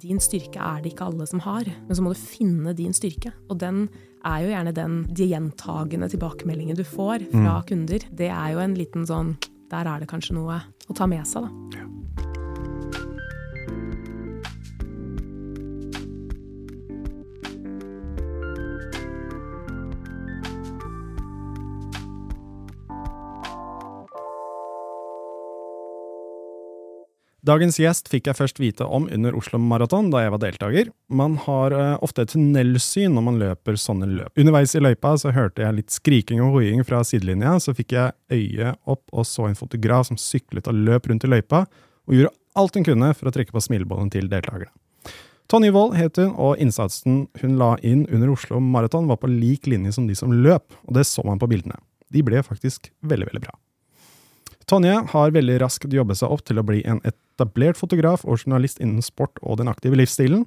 din styrke er det ikke alle som har, men så må du finne din styrke. Og den er jo gjerne den de gjentagende tilbakemeldingen du får fra Mm. kunder. Det er jo en liten sånn Der er det kanskje noe å ta med seg, da. Dagens gjest fikk jeg først vite om under Oslo Maraton da jeg var deltaker. Man har uh, ofte et tunnelsyn når man løper sånne løp. Underveis i løypa så hørte jeg litt skriking og hoiing fra sidelinja, så fikk jeg øye opp og så en fotograf som syklet og løp rundt i løypa, og gjorde alt hun kunne for å trekke på smilebåndet til deltakerne. Tonje Wold het hun, og innsatsen hun la inn under Oslo Maraton var på lik linje som de som løp, og det så man på bildene. De ble faktisk veldig, veldig bra. Tonje har veldig raskt jobbet seg opp til å bli en etablert fotograf og journalist innen sport og den aktive livsstilen.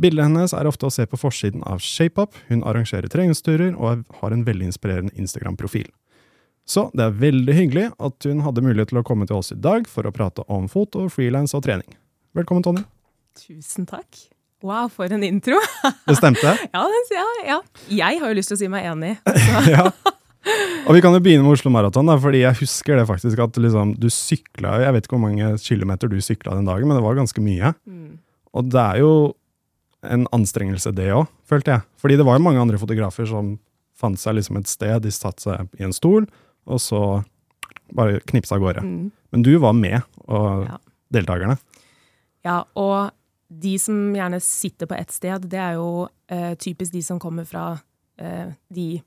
Bildene hennes er ofte å se på forsiden av ShapeUp, hun arrangerer treningsturer og har en veldig inspirerende Instagram-profil. Så det er veldig hyggelig at hun hadde mulighet til å komme til oss i dag for å prate om foto, frilans og trening. Velkommen, Tonje. Tusen takk. Wow, for en intro! Det stemte? ja, den, ja, ja. Jeg har jo lyst til å si meg enig. Ja. Og vi kan jo begynne med Oslo Maraton, fordi jeg husker det faktisk at liksom, du sykla Jeg vet ikke hvor mange kilometer du sykla den dagen, men det var ganske mye. Mm. Og det er jo en anstrengelse, det òg, følte jeg. Fordi det var jo mange andre fotografer som fant seg liksom et sted, de satte seg i en stol, og så bare knipsa av gårde. Mm. Men du var med, og Ja. deltakerne. Ja, og de som gjerne sitter på ett sted, det er jo eh, typisk de som kommer fra eh, de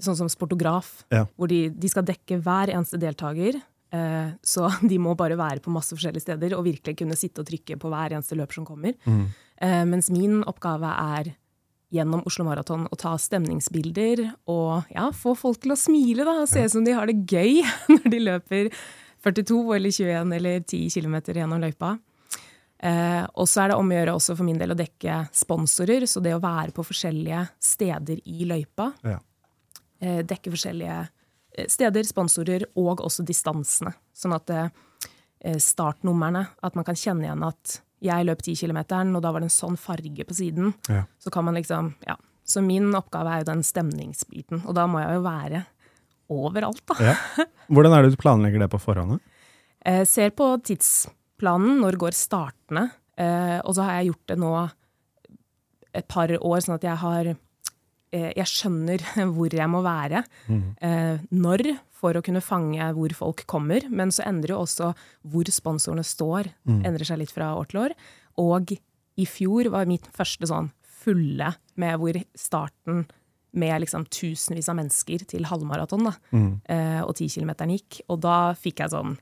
Sånn som sportograf, Ja. hvor de, de skal dekke hver eneste deltaker. Eh, så de må bare være på masse forskjellige steder og virkelig kunne sitte og trykke på hver eneste løper som kommer. Eh, mens min oppgave er gjennom Oslo Maraton å ta stemningsbilder og ja, få folk til å smile da, og se ut som de har det gøy når de løper 42 eller 21 eller 10 km gjennom løypa. Eh, og så er det om å gjøre også for min del å dekke sponsorer, så det å være på forskjellige steder i løypa. Ja. Eh, dekke forskjellige eh, steder, sponsorer og også distansene. Sånn at eh, startnumrene, at man kan kjenne igjen at jeg løp 10 km, og da var det en sånn farge på siden. Ja. Så kan man liksom, ja. Så min oppgave er jo den stemningsbiten, og da må jeg jo være overalt, da. Ja. Hvordan er det du planlegger det på forhånd? Eh, ser på tidsplanen, når går startene, eh, og så har jeg gjort det nå et par år, sånn at jeg har Jeg skjønner hvor jeg må være, mm. når, for å kunne fange hvor folk kommer. Men så endrer jo også hvor sponsorene står, endrer seg litt fra år til år. Og i fjor var mitt første sånn fulle med hvor starten med liksom tusenvis av mennesker til halvmaraton, da, mm. og ti kilometeren gikk. Og da fikk jeg sånn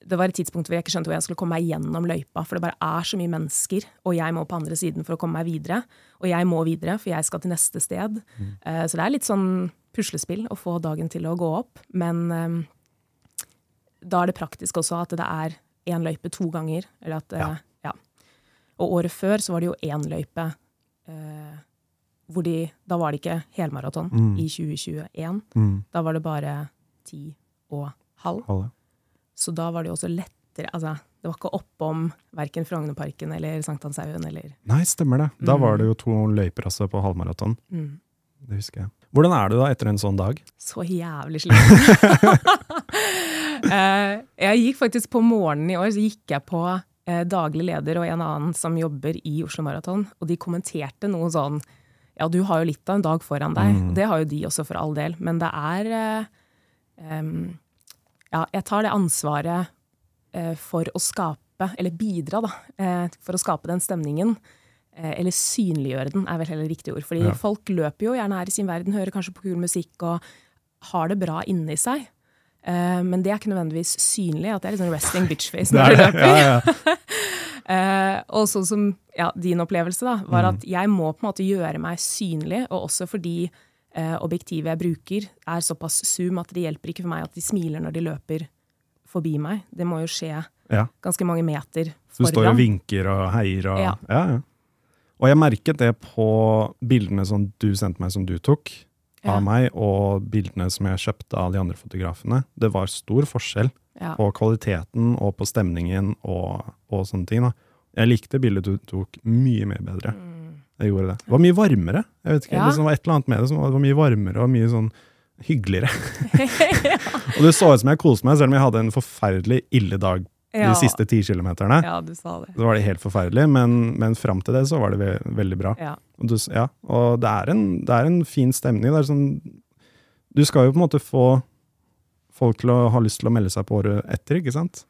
det var et tidspunkt hvor jeg ikke skjønte hvor jeg skulle komme meg gjennom løypa, for det bare er så mye mennesker, og jeg må på andre siden for å komme meg videre. Og jeg må videre, for jeg skal til neste sted. Eh, så det er litt sånn puslespill å få dagen til å gå opp. Men eh, da er det praktisk også at det er én løype to ganger. Eller at, uh, ja. Og året før så var det jo én løype. uh, hvor de, da var det ikke helmaraton i 2021. Da var det bare ti og halv. Alle. Så da var det jo også lettere altså, Det var ikke oppom verken Frognerparken eller Sankthanshaugen eller Nei, stemmer det. Da var det jo to løyper altså, på halvmaraton. mm, Det husker jeg. Hvordan er du da etter en sånn dag? Så jævlig sliten. Eh, jeg gikk faktisk på morgenen i år, så gikk jeg på eh, daglig leder og en annen som jobber i Oslo Maraton, og de kommenterte noe sånn Ja, du har jo litt av en dag foran deg. Det har jo de også, for all del. Men det er em, Ja, jeg tar det ansvaret eh, for å skape, eller bidra, da, eh, for å skape den stemningen. Eh, eller synliggjøre den, er vel heller riktig ord. Fordi Ja. folk løper jo gjerne her i sin verden, hører kanskje på kul musikk og har det bra inni seg. Eh, men det er ikke nødvendigvis synlig, at det er litt sånn resting bitch-face når du løper. Ja, ja. Eh, og sånn som ja, din opplevelse, da, var at jeg må på en måte gjøre meg synlig, og også fordi objektivet jeg bruker, er såpass zoom at det hjelper ikke for meg at de smiler når de løper forbi meg. Det må jo skje ja. ganske mange meter Så du står og vinker og heier og Ja. ja, ja. Og jeg merket det på bildene som du sendte meg, som du tok Ja. av meg, og bildene som jeg kjøpte av de andre fotografene. Det var stor forskjell på kvaliteten og på stemningen og, og sånne ting. Da. Jeg likte bildet du tok mye, mye bedre. Mm. Jeg gjorde det. Det var mye varmere. Jeg vet ikke, Ja. Det liksom var et eller annet med det som var, mye varmere og mye sånn hyggeligere. Og det så ut som jeg koste meg, selv om jeg hadde en forferdelig ille dag de Ja. siste ti kilometerne. Ja, du sa det. Så var det helt forferdelig, men, men fram til det så var det ve veldig bra. Ja. Og, du, ja, og det, er en, det er en fin stemning. Det sånn, du skal jo på en måte få folk til å ha lyst til å melde seg på året etter, ikke sant?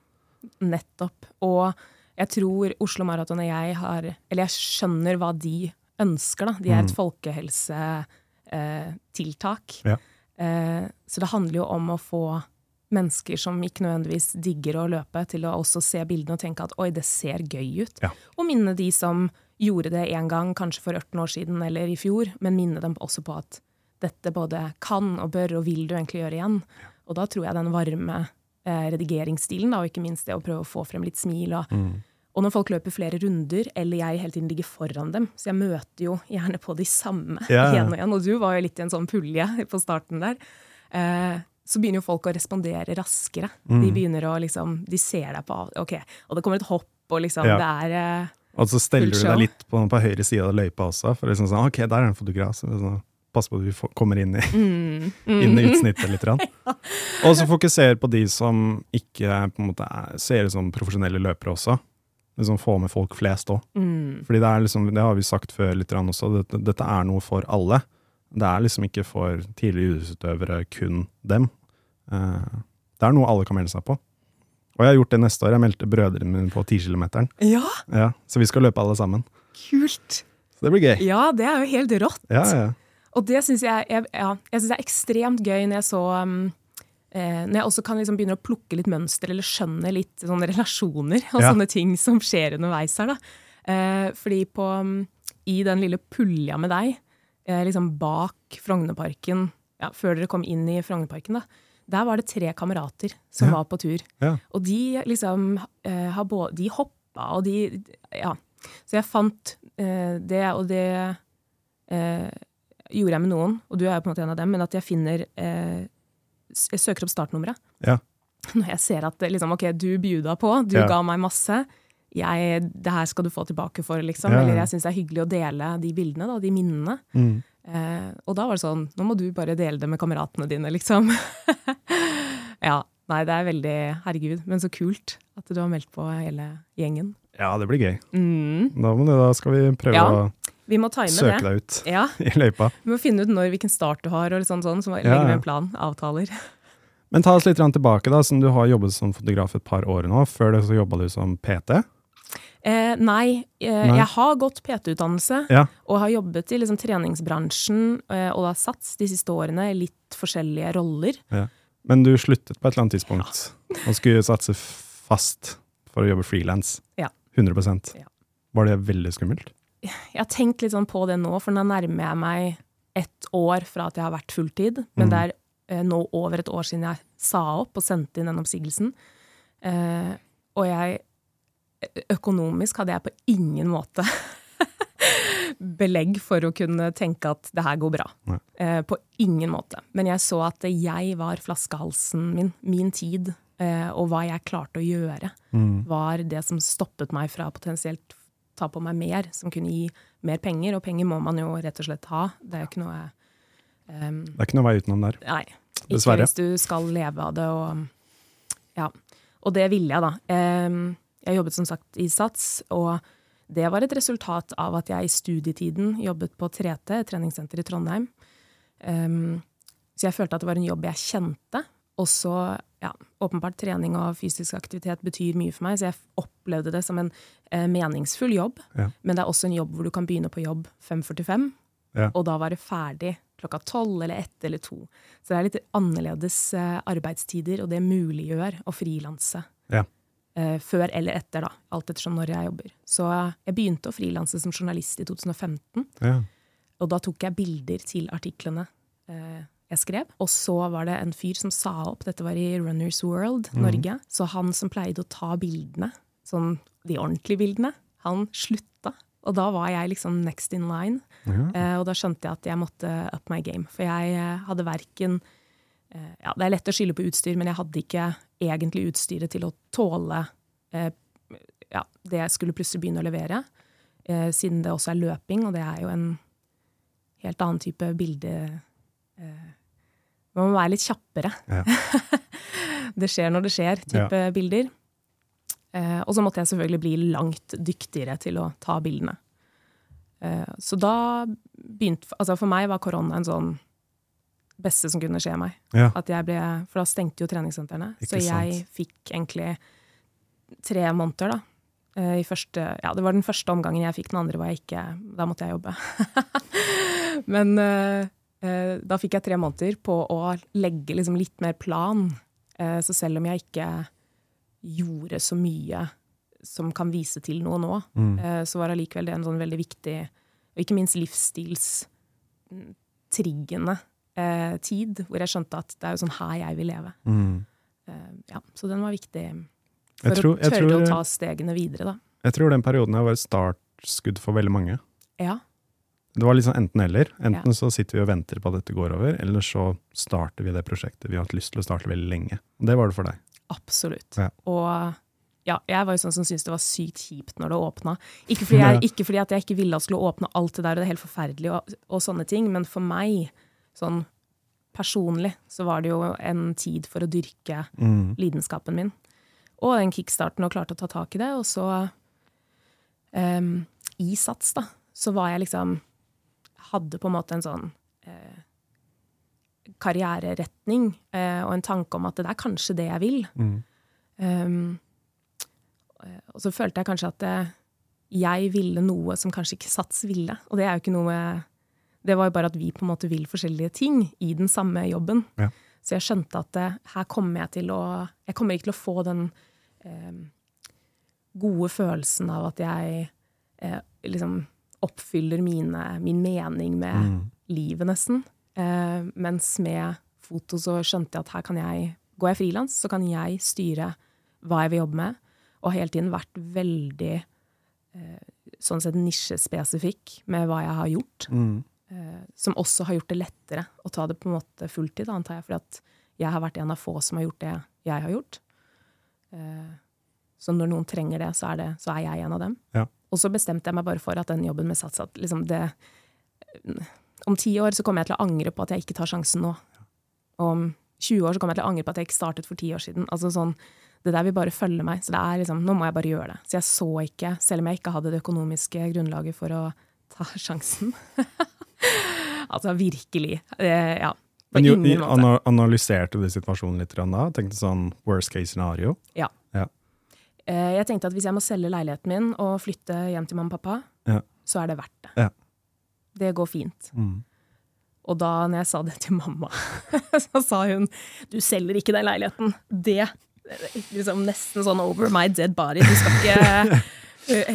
Nettopp. Og jeg tror Oslo Maraton og jeg har Eller jeg skjønner hva de ønsker, da. De er et folkehelsetiltak. Ja. Eh, så det handler jo om å få mennesker som ikke nødvendigvis digger å løpe, til å også se bildene og tenke at oi, det ser gøy ut. Ja. Og minne de som gjorde det en gang, kanskje for 18 år siden eller i fjor, men minne dem også på at dette både kan og bør og vil du egentlig gjøre igjen. Og da tror jeg den varme eh, redigeringsstilen, da, og ikke minst det å prøve å få frem litt smil. Og, og når folk løper flere runder, eller jeg hele tiden ligger foran dem, så jeg møter jo gjerne på de samme ja. igjen og igjen, og du var jo litt i en sånn pulje på starten der, eh, så begynner jo folk å respondere raskere. Mm. De begynner å liksom, de ser deg på, ok, og det kommer et hopp, og liksom, Ja. det er eh, Og så steller du deg litt på, på høyre side av løypa også, for liksom sånn, ok, der er en fotograf. Så sånn, pass på at vi kommer inn i, mm, inn i utsnittet litt. Og så fokuser på de som ikke på en måte er, ser ut som profesjonelle løpere også. Liksom Få med folk flest òg. mm, Fordi det er liksom, det har vi sagt før litt også, dette, dette er noe for alle. Det er liksom ikke for tidligere idrettsutøvere kun dem. Eh, det er noe alle kan melde seg på. Og jeg har gjort det neste år. Jeg meldte brødrene mine på 10 km. Ja, Ja, så vi skal løpe alle sammen. kult! Så det blir gøy. Ja, det er jo helt rått. Ja, ja. Og det syns jeg, jeg, ja, jeg synes det er ekstremt gøy når jeg så um, Når jeg også kan liksom begynne å plukke litt mønster eller skjønne litt sånne relasjoner og Ja. sånne ting som skjer underveis her. da. Eh, fordi på, um, i den lille pulja med deg, eh, liksom bak Frognerparken, ja, før dere kom inn i Frognerparken, da, der var det tre kamerater som Ja. var på tur. Ja. Og de liksom eh, De hoppa, og de Ja. Så jeg fant eh, det, og det eh, gjorde jeg med noen, og du er jo på en måte en av dem, men at jeg finner eh, Jeg søker opp startnummeret. Ja. Når jeg ser at liksom, ok, du bjuda på, du Ja. ga meg masse. Jeg, det her skal du få tilbake for, liksom. Ja. Eller jeg syns det er hyggelig å dele de bildene, da, de minnene. Mm. Eh, og da var det sånn, nå må du bare dele det med kameratene dine, liksom. ja. Nei, det er veldig Herregud, men så kult at du har meldt på hele gjengen. ja, det blir gøy. Mm. Da, det, da skal vi prøve Ja, å Vi må time søke det. deg ut Ja, i løypa. Vi må finne ut når, hvilken start du har, og sånn, sånn, så må vi legge ja. med en plan. Avtaler. Men ta oss litt tilbake, da, som du har jobbet som fotograf et par år nå. Før det så jobba du som PT. Eh, nei, eh, Nei. jeg har gått PT-utdannelse Ja. og har jobbet i liksom, treningsbransjen eh, og da sats de siste årene i litt forskjellige roller. Men du sluttet på et eller annet tidspunkt og skulle satse fast for å jobbe frilans. Ja. 100 Ja. Var det veldig skummelt? Jeg har tenkt litt sånn på det nå, for nå nærmer jeg meg ett år fra at jeg har vært fulltid. Men Mm. det er eh, nå over et år siden jeg sa opp og sendte inn den oppsigelsen. Eh, og jeg Økonomisk hadde jeg på ingen måte belegg for å kunne tenke at det her går bra. Eh, på ingen måte. Men jeg så at jeg var flaskehalsen min, min tid, eh, og hva jeg klarte å gjøre, Mm. var det som stoppet meg fra potensielt ta på meg mer, som kunne gi mer penger. Og penger må man jo rett og slett ha. Det er jo ikke noe um, Det er ikke noe vei utenom der. Nei. Ikke Dessverre. hvis du skal leve av det. Og, ja. og det ville jeg, da. Um, jeg jobbet som sagt i SATS, og det var et resultat av at jeg i studietiden jobbet på 3T, treningssenter i Trondheim. Um, så jeg følte at det var en jobb jeg kjente. Og så, ja, åpenbart trening og fysisk aktivitet betyr mye for meg, så jeg opplevde det som en eh, meningsfull jobb. Ja. Men det er også en jobb hvor du kan begynne på jobb 5.45, Ja. og da være ferdig klokka tolv eller ett eller to. Så det er litt annerledes eh, arbeidstider, og det muliggjør å frilanse. Ja. Eh, før eller etter, da. Alt ettersom når jeg jobber. Så eh, jeg begynte å frilanse som journalist i 2015. Ja. Og da tok jeg bilder til artiklene eh, jeg skrev. Og så var det en fyr som sa opp, dette var i Runners World Norge, så han som pleide å ta bildene, sånn de ordentlige bildene, han slutta. Og da var jeg liksom next in line. Ja. Eh, og da skjønte jeg at jeg måtte up my game. For jeg eh, hadde verken eh, Ja, det er lett å skylde på utstyr, men jeg hadde ikke egentlig utstyret til å tåle eh, ja, det skulle plutselig begynne å levere. Eh, siden det også er løping, og det er jo en helt annen type bilde. Eh, man må være litt kjappere. Ja. det skjer når det skjer, type bilder. Eh, og så måtte jeg selvfølgelig bli langt dyktigere til å ta bildene. Eh, så da begynte Altså for meg var korona en sånn beste som kunne skje meg. Ja. Ble, for da stengte jo treningssentrene. Ikke Så jeg sant. fikk egentlig tre måneder, da. Eh, I første, ja, det var den første omgangen jeg fikk, den andre var jeg ikke Da måtte jeg jobbe. Men eh, da fikk jeg tre måneder på å legge liksom litt mer plan. Eh, så selv om jeg ikke gjorde så mye som kan vise til noe nå, Mm. eh, så var allikevel det en sånn veldig viktig, og ikke minst livsstilstriggende eh, tid, hvor jeg skjønte at det er jo sånn her jeg vil leve. Mm. Eh, ja, så den var viktig for tror, å tørre tror, å ta stegene videre, da. jeg tror den perioden her var et startskudd for veldig mange. Ja, Det var liksom enten-eller. Enten så sitter vi og venter på at dette går over, eller så starter vi det prosjektet vi har hatt lyst til å starte veldig lenge. Det var det for deg. absolutt. Ja. Og ja, jeg var jo sånn som syntes det var sykt kjipt når det åpna. Ikke, fordi jeg- ikke fordi at jeg ikke ville at det skulle åpne alt det der, og det er helt forferdelig og, og sånne ting, men for meg, sånn personlig, så var det jo en tid for å dyrke Mm. lidenskapen min. Og den kickstarten og klarte å ta tak i det. Og så um, i Sats, da, så var jeg liksom Hadde på en måte en sånn eh, karriereretning eh, og en tanke om at det er kanskje det jeg vil. Mm. Um, og så følte jeg kanskje at eh, jeg ville noe som kanskje ikke Sats ville. Og det er jo ikke noe Det var jo bare at vi på en måte vil forskjellige ting i den samme jobben. Ja. Så jeg skjønte at eh, her kommer jeg til å Jeg kommer ikke til å få den eh, gode følelsen av at jeg eh, liksom oppfyller mine, min mening med Mm. livet, nesten. Eh, mens med foto så skjønte jeg at her kan jeg Går jeg frilans, så kan jeg styre hva jeg vil jobbe med. Og har hele tiden vært veldig eh, sånn sett nisjespesifikk med hva jeg har gjort. Mm. Eh, som også har gjort det lettere å ta det på en måte fulltid, antar jeg. Fordi at jeg har vært en av få som har gjort det jeg har gjort. Eh, så når noen trenger det, så er, det, så er jeg en av dem. Ja. Og så bestemte jeg meg bare for at den jobben med Sats at liksom det Om ti år så kommer jeg til å angre på at jeg ikke tar sjansen nå. Om 20 år så kommer jeg til å angre på at jeg ikke startet for ti år siden. Altså sånn, Det der vil bare følge meg. Så det er liksom, nå må jeg bare gjøre det. Så jeg så ikke, selv om jeg ikke hadde det økonomiske grunnlaget for å ta sjansen. altså virkelig. Eh, ja. Men jo, analyserte du situasjonen litt da? Tenkte sånn worst case scenario? Eh, Jeg tenkte at hvis jeg må selge leiligheten min og flytte hjem til mamma og pappa, Ja. så er det verdt det. Ja. Det går fint. Mm. Og da når jeg sa det til mamma, så sa hun du selger ikke den leiligheten. Det liksom nesten sånn over my dead body. Du skal ikke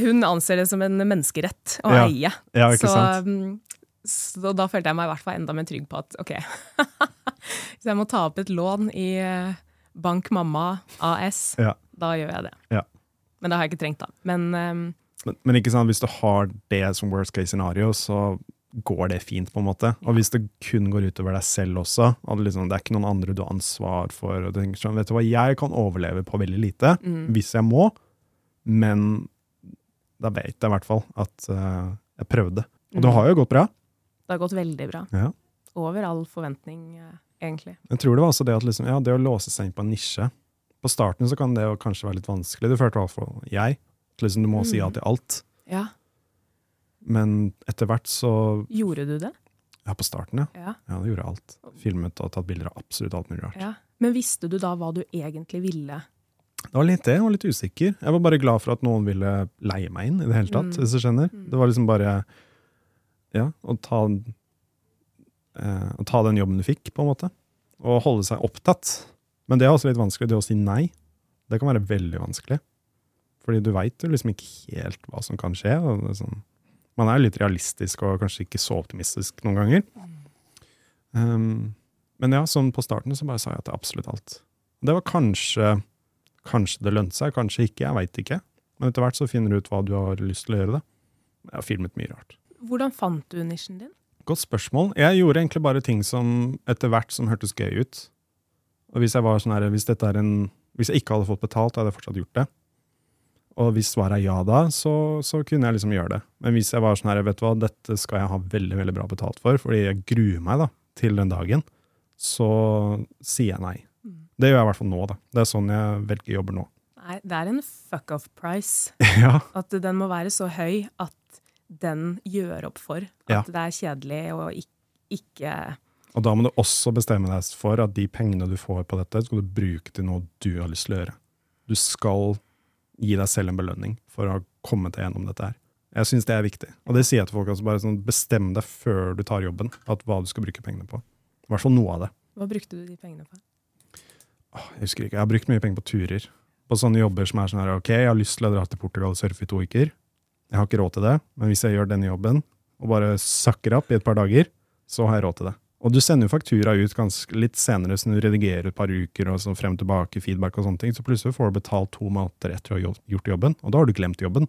Hun anser det som en menneskerett å Ja. eie. Ja, ikke så, sant? mm, så da følte jeg meg i hvert fall enda mer trygg på at ok, hvis jeg må ta opp et lån i eh, Bank Mamma AS, Ja. Da gjør jeg det. Ja. Men det har jeg ikke trengt, da. Men um, Men, men ikke sant, hvis du har det som worst case scenario, så går det fint, på en måte. Og hvis det kun går utover deg selv også, og liksom, det er ikke noen andre du har ansvar for og tenker sånn, Vet du hva, jeg kan overleve på veldig lite, mm, hvis jeg må, men da vet jeg i hvert fall at uh, jeg prøvde. Og det Mm. har jo gått bra. det har gått veldig bra. Ja. Over all forventning, eh, egentlig. Jeg tror det var også det at liksom, ja, det å låse seg inn på en nisje På starten så kan det kanskje være litt vanskelig. Det følte i hvert fall jeg. Liksom, du må si ja Mm. til alt. Ja. Men etter hvert så Gjorde du det? Ja, på starten, ja. Ja. Ja, det gjorde alt. Filmet og tatt bilder av absolutt alt mulig rart. ja. Men visste du da hva du egentlig ville? Det var litt det, jeg var litt usikker. Jeg var bare glad for at noen ville leie meg inn i det hele tatt, Mm. hvis du skjønner. Mm. Det var liksom bare Ja, å ta, eh, å ta den jobben du fikk, på en måte. Og holde seg opptatt. Men det er også litt vanskelig, det å si nei. Det kan være veldig vanskelig. Fordi du veit jo liksom ikke helt hva som kan skje. Og er sånn, man er litt realistisk og kanskje ikke så optimistisk noen ganger. Um, men ja, sånn på starten så bare sa jeg at det er absolutt alt. Det var kanskje Kanskje det lønte seg, kanskje ikke, jeg veit ikke. Men etter hvert så finner du ut hva du har lyst til å gjøre. det. Jeg har filmet mye rart. Hvordan fant du nisjen din? Godt spørsmål. Jeg gjorde egentlig bare ting som etter hvert som hørtes gøy ut. Og hvis jeg var sånn her, hvis, dette en, hvis jeg ikke hadde fått betalt, hadde jeg fortsatt gjort det. Og hvis svaret er ja da, så, så kunne jeg liksom gjøre det. Men hvis jeg var sånn her, vet du hva, dette skal jeg ha veldig veldig bra betalt for, fordi jeg gruer meg da, til den dagen, så sier jeg nei. Mm. Det gjør jeg i hvert fall nå. da. Det er sånn jeg velger jobber nå. Nei, det er en fuck off price. ja, At den må være så høy at den gjør opp for at Ja. det er kjedelig og ikke Og da må du også bestemme deg for at de pengene du får på dette, skal du bruke til noe du har lyst til å gjøre. Du skal gi deg selv en belønning for å ha kommet deg gjennom dette her. Jeg syns det er viktig. Og det sier jeg til folk. Altså bare sånn, Bestem deg før du tar jobben, at hva du skal bruke pengene på. I hvert fall noe av det. Hva brukte du de pengene på? Åh, Jeg husker ikke, jeg har brukt mye penger på turer. På sånne jobber som er sånn her, ok, jeg har lyst til å dra til Portugal og surfe i to uker. Jeg har ikke råd til det, men hvis jeg gjør denne jobben, og bare sakker opp i et par dager, så har jeg råd til det. Og du sender jo faktura ut ganske litt senere, så du redigerer et par uker, og så frem tilbake, feedback og sånne ting, så plutselig får du betalt to måneder etter å ha gjort jobben, og da har du glemt jobben.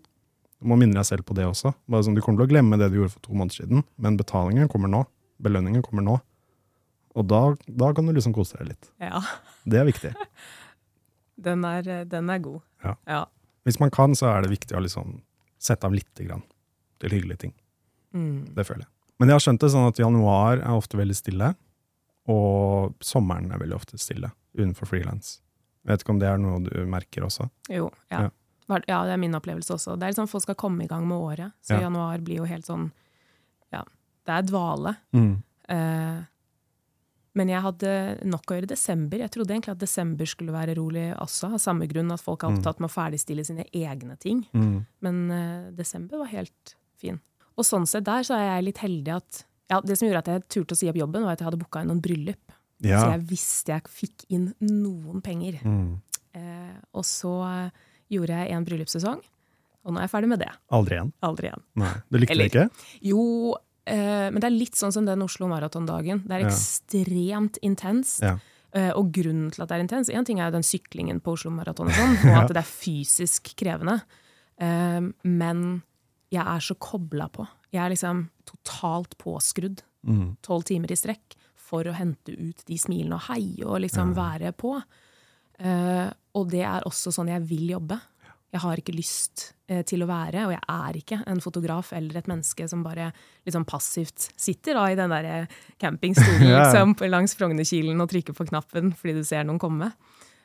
Du må minne deg selv på det også. Bare sånn, du kommer til å glemme det du gjorde for to måneder siden, men betalingen kommer nå. Belønningen kommer nå. Og da, da kan du liksom kose deg litt. Ja, Det er viktig. den er, den er god. Ja. ja. Hvis man kan, så er det viktig å liksom sette av lite grann til hyggelige ting. Mm. Det føler jeg. Men jeg har skjønt det sånn at januar er ofte veldig stille, og sommeren er veldig ofte stille utenfor frilans. Vet ikke om det er noe du merker også? Jo, ja. Ja. Ja. det er min opplevelse også. Det er liksom Folk skal komme i gang med året, så Ja. januar blir jo helt sånn Ja, det er dvale. Mm. Eh, men jeg hadde nok å gjøre i desember. Jeg trodde egentlig at desember skulle være rolig også, av samme grunn at folk er Mm. opptatt med å ferdigstille sine egne ting. Mm. Men eh, desember var helt fin. Og sånn sett der så er jeg litt heldig at ja, Det som gjorde at jeg turte å si opp jobben, var at jeg hadde booka inn noen bryllup. Så jeg visste jeg fikk inn noen penger. Mm. Eh, og så eh, gjorde jeg en bryllupssesong, og nå er jeg ferdig med det. Aldri igjen. Aldri igjen. Nei. Du likte Eller- det ikke? Jo, eh, men det er litt sånn som den Oslo Maratondagen. Det er Ja. ekstremt intenst. Ja. Eh, og grunnen til at det er intens, én ting er jo den syklingen på Oslo Maraton, og, sånn, og at det er fysisk krevende. Eh, men jeg er så kobla på. Jeg er liksom totalt påskrudd Mm. tolv timer i strekk for å hente ut de smilene og heie og liksom være på. Uh, og det er også sånn jeg vil jobbe. Jeg har ikke lyst uh, til å være, og jeg er ikke en fotograf eller et menneske som bare liksom passivt sitter da, i den der eh, campingstolen Ja, ja. liksom, langs Frognerkilen og trykker på knappen fordi du ser noen komme.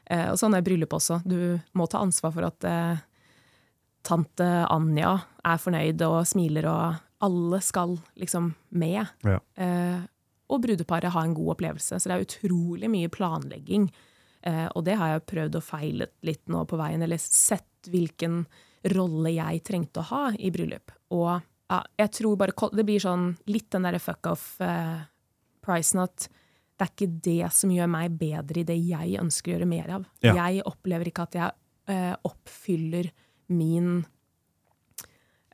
Uh, og sånn er bryllup også. Du må ta ansvar for at tante Anja er fornøyd og smiler, og alle skal liksom med. Ja. Eh, og brudeparet har en god opplevelse. Så det er utrolig mye planlegging. Eh, og det har jeg prøvd og feilet litt nå på veien, eller sett hvilken rolle jeg trengte å ha i bryllup. Og ja, jeg tror bare det blir sånn litt den derre fuck off-pricen at det er ikke det som gjør meg bedre i det jeg ønsker å gjøre mer av. Ja. Jeg opplever ikke at jeg eh, oppfyller min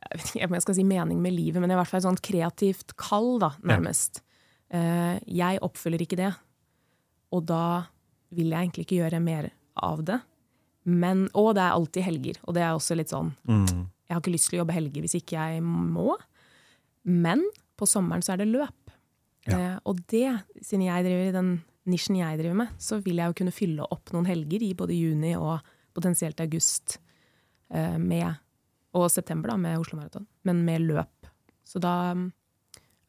jeg vet ikke om jeg skal si mening med livet, men i hvert fall et sånt kreativt kall, da, nærmest. Eh, jeg oppfyller ikke det. Og da vil jeg egentlig ikke gjøre mer av det. Men, og det er alltid helger, og det er også litt sånn Mm. Jeg har ikke lyst til å jobbe helger hvis ikke jeg må. Men på sommeren så er det løp. Ja. Eh, og det, siden jeg driver i den nisjen jeg driver med, så vil jeg jo kunne fylle opp noen helger i både juni og potensielt august med Og september, da, med Oslo Maraton. Men med løp. Så da mm,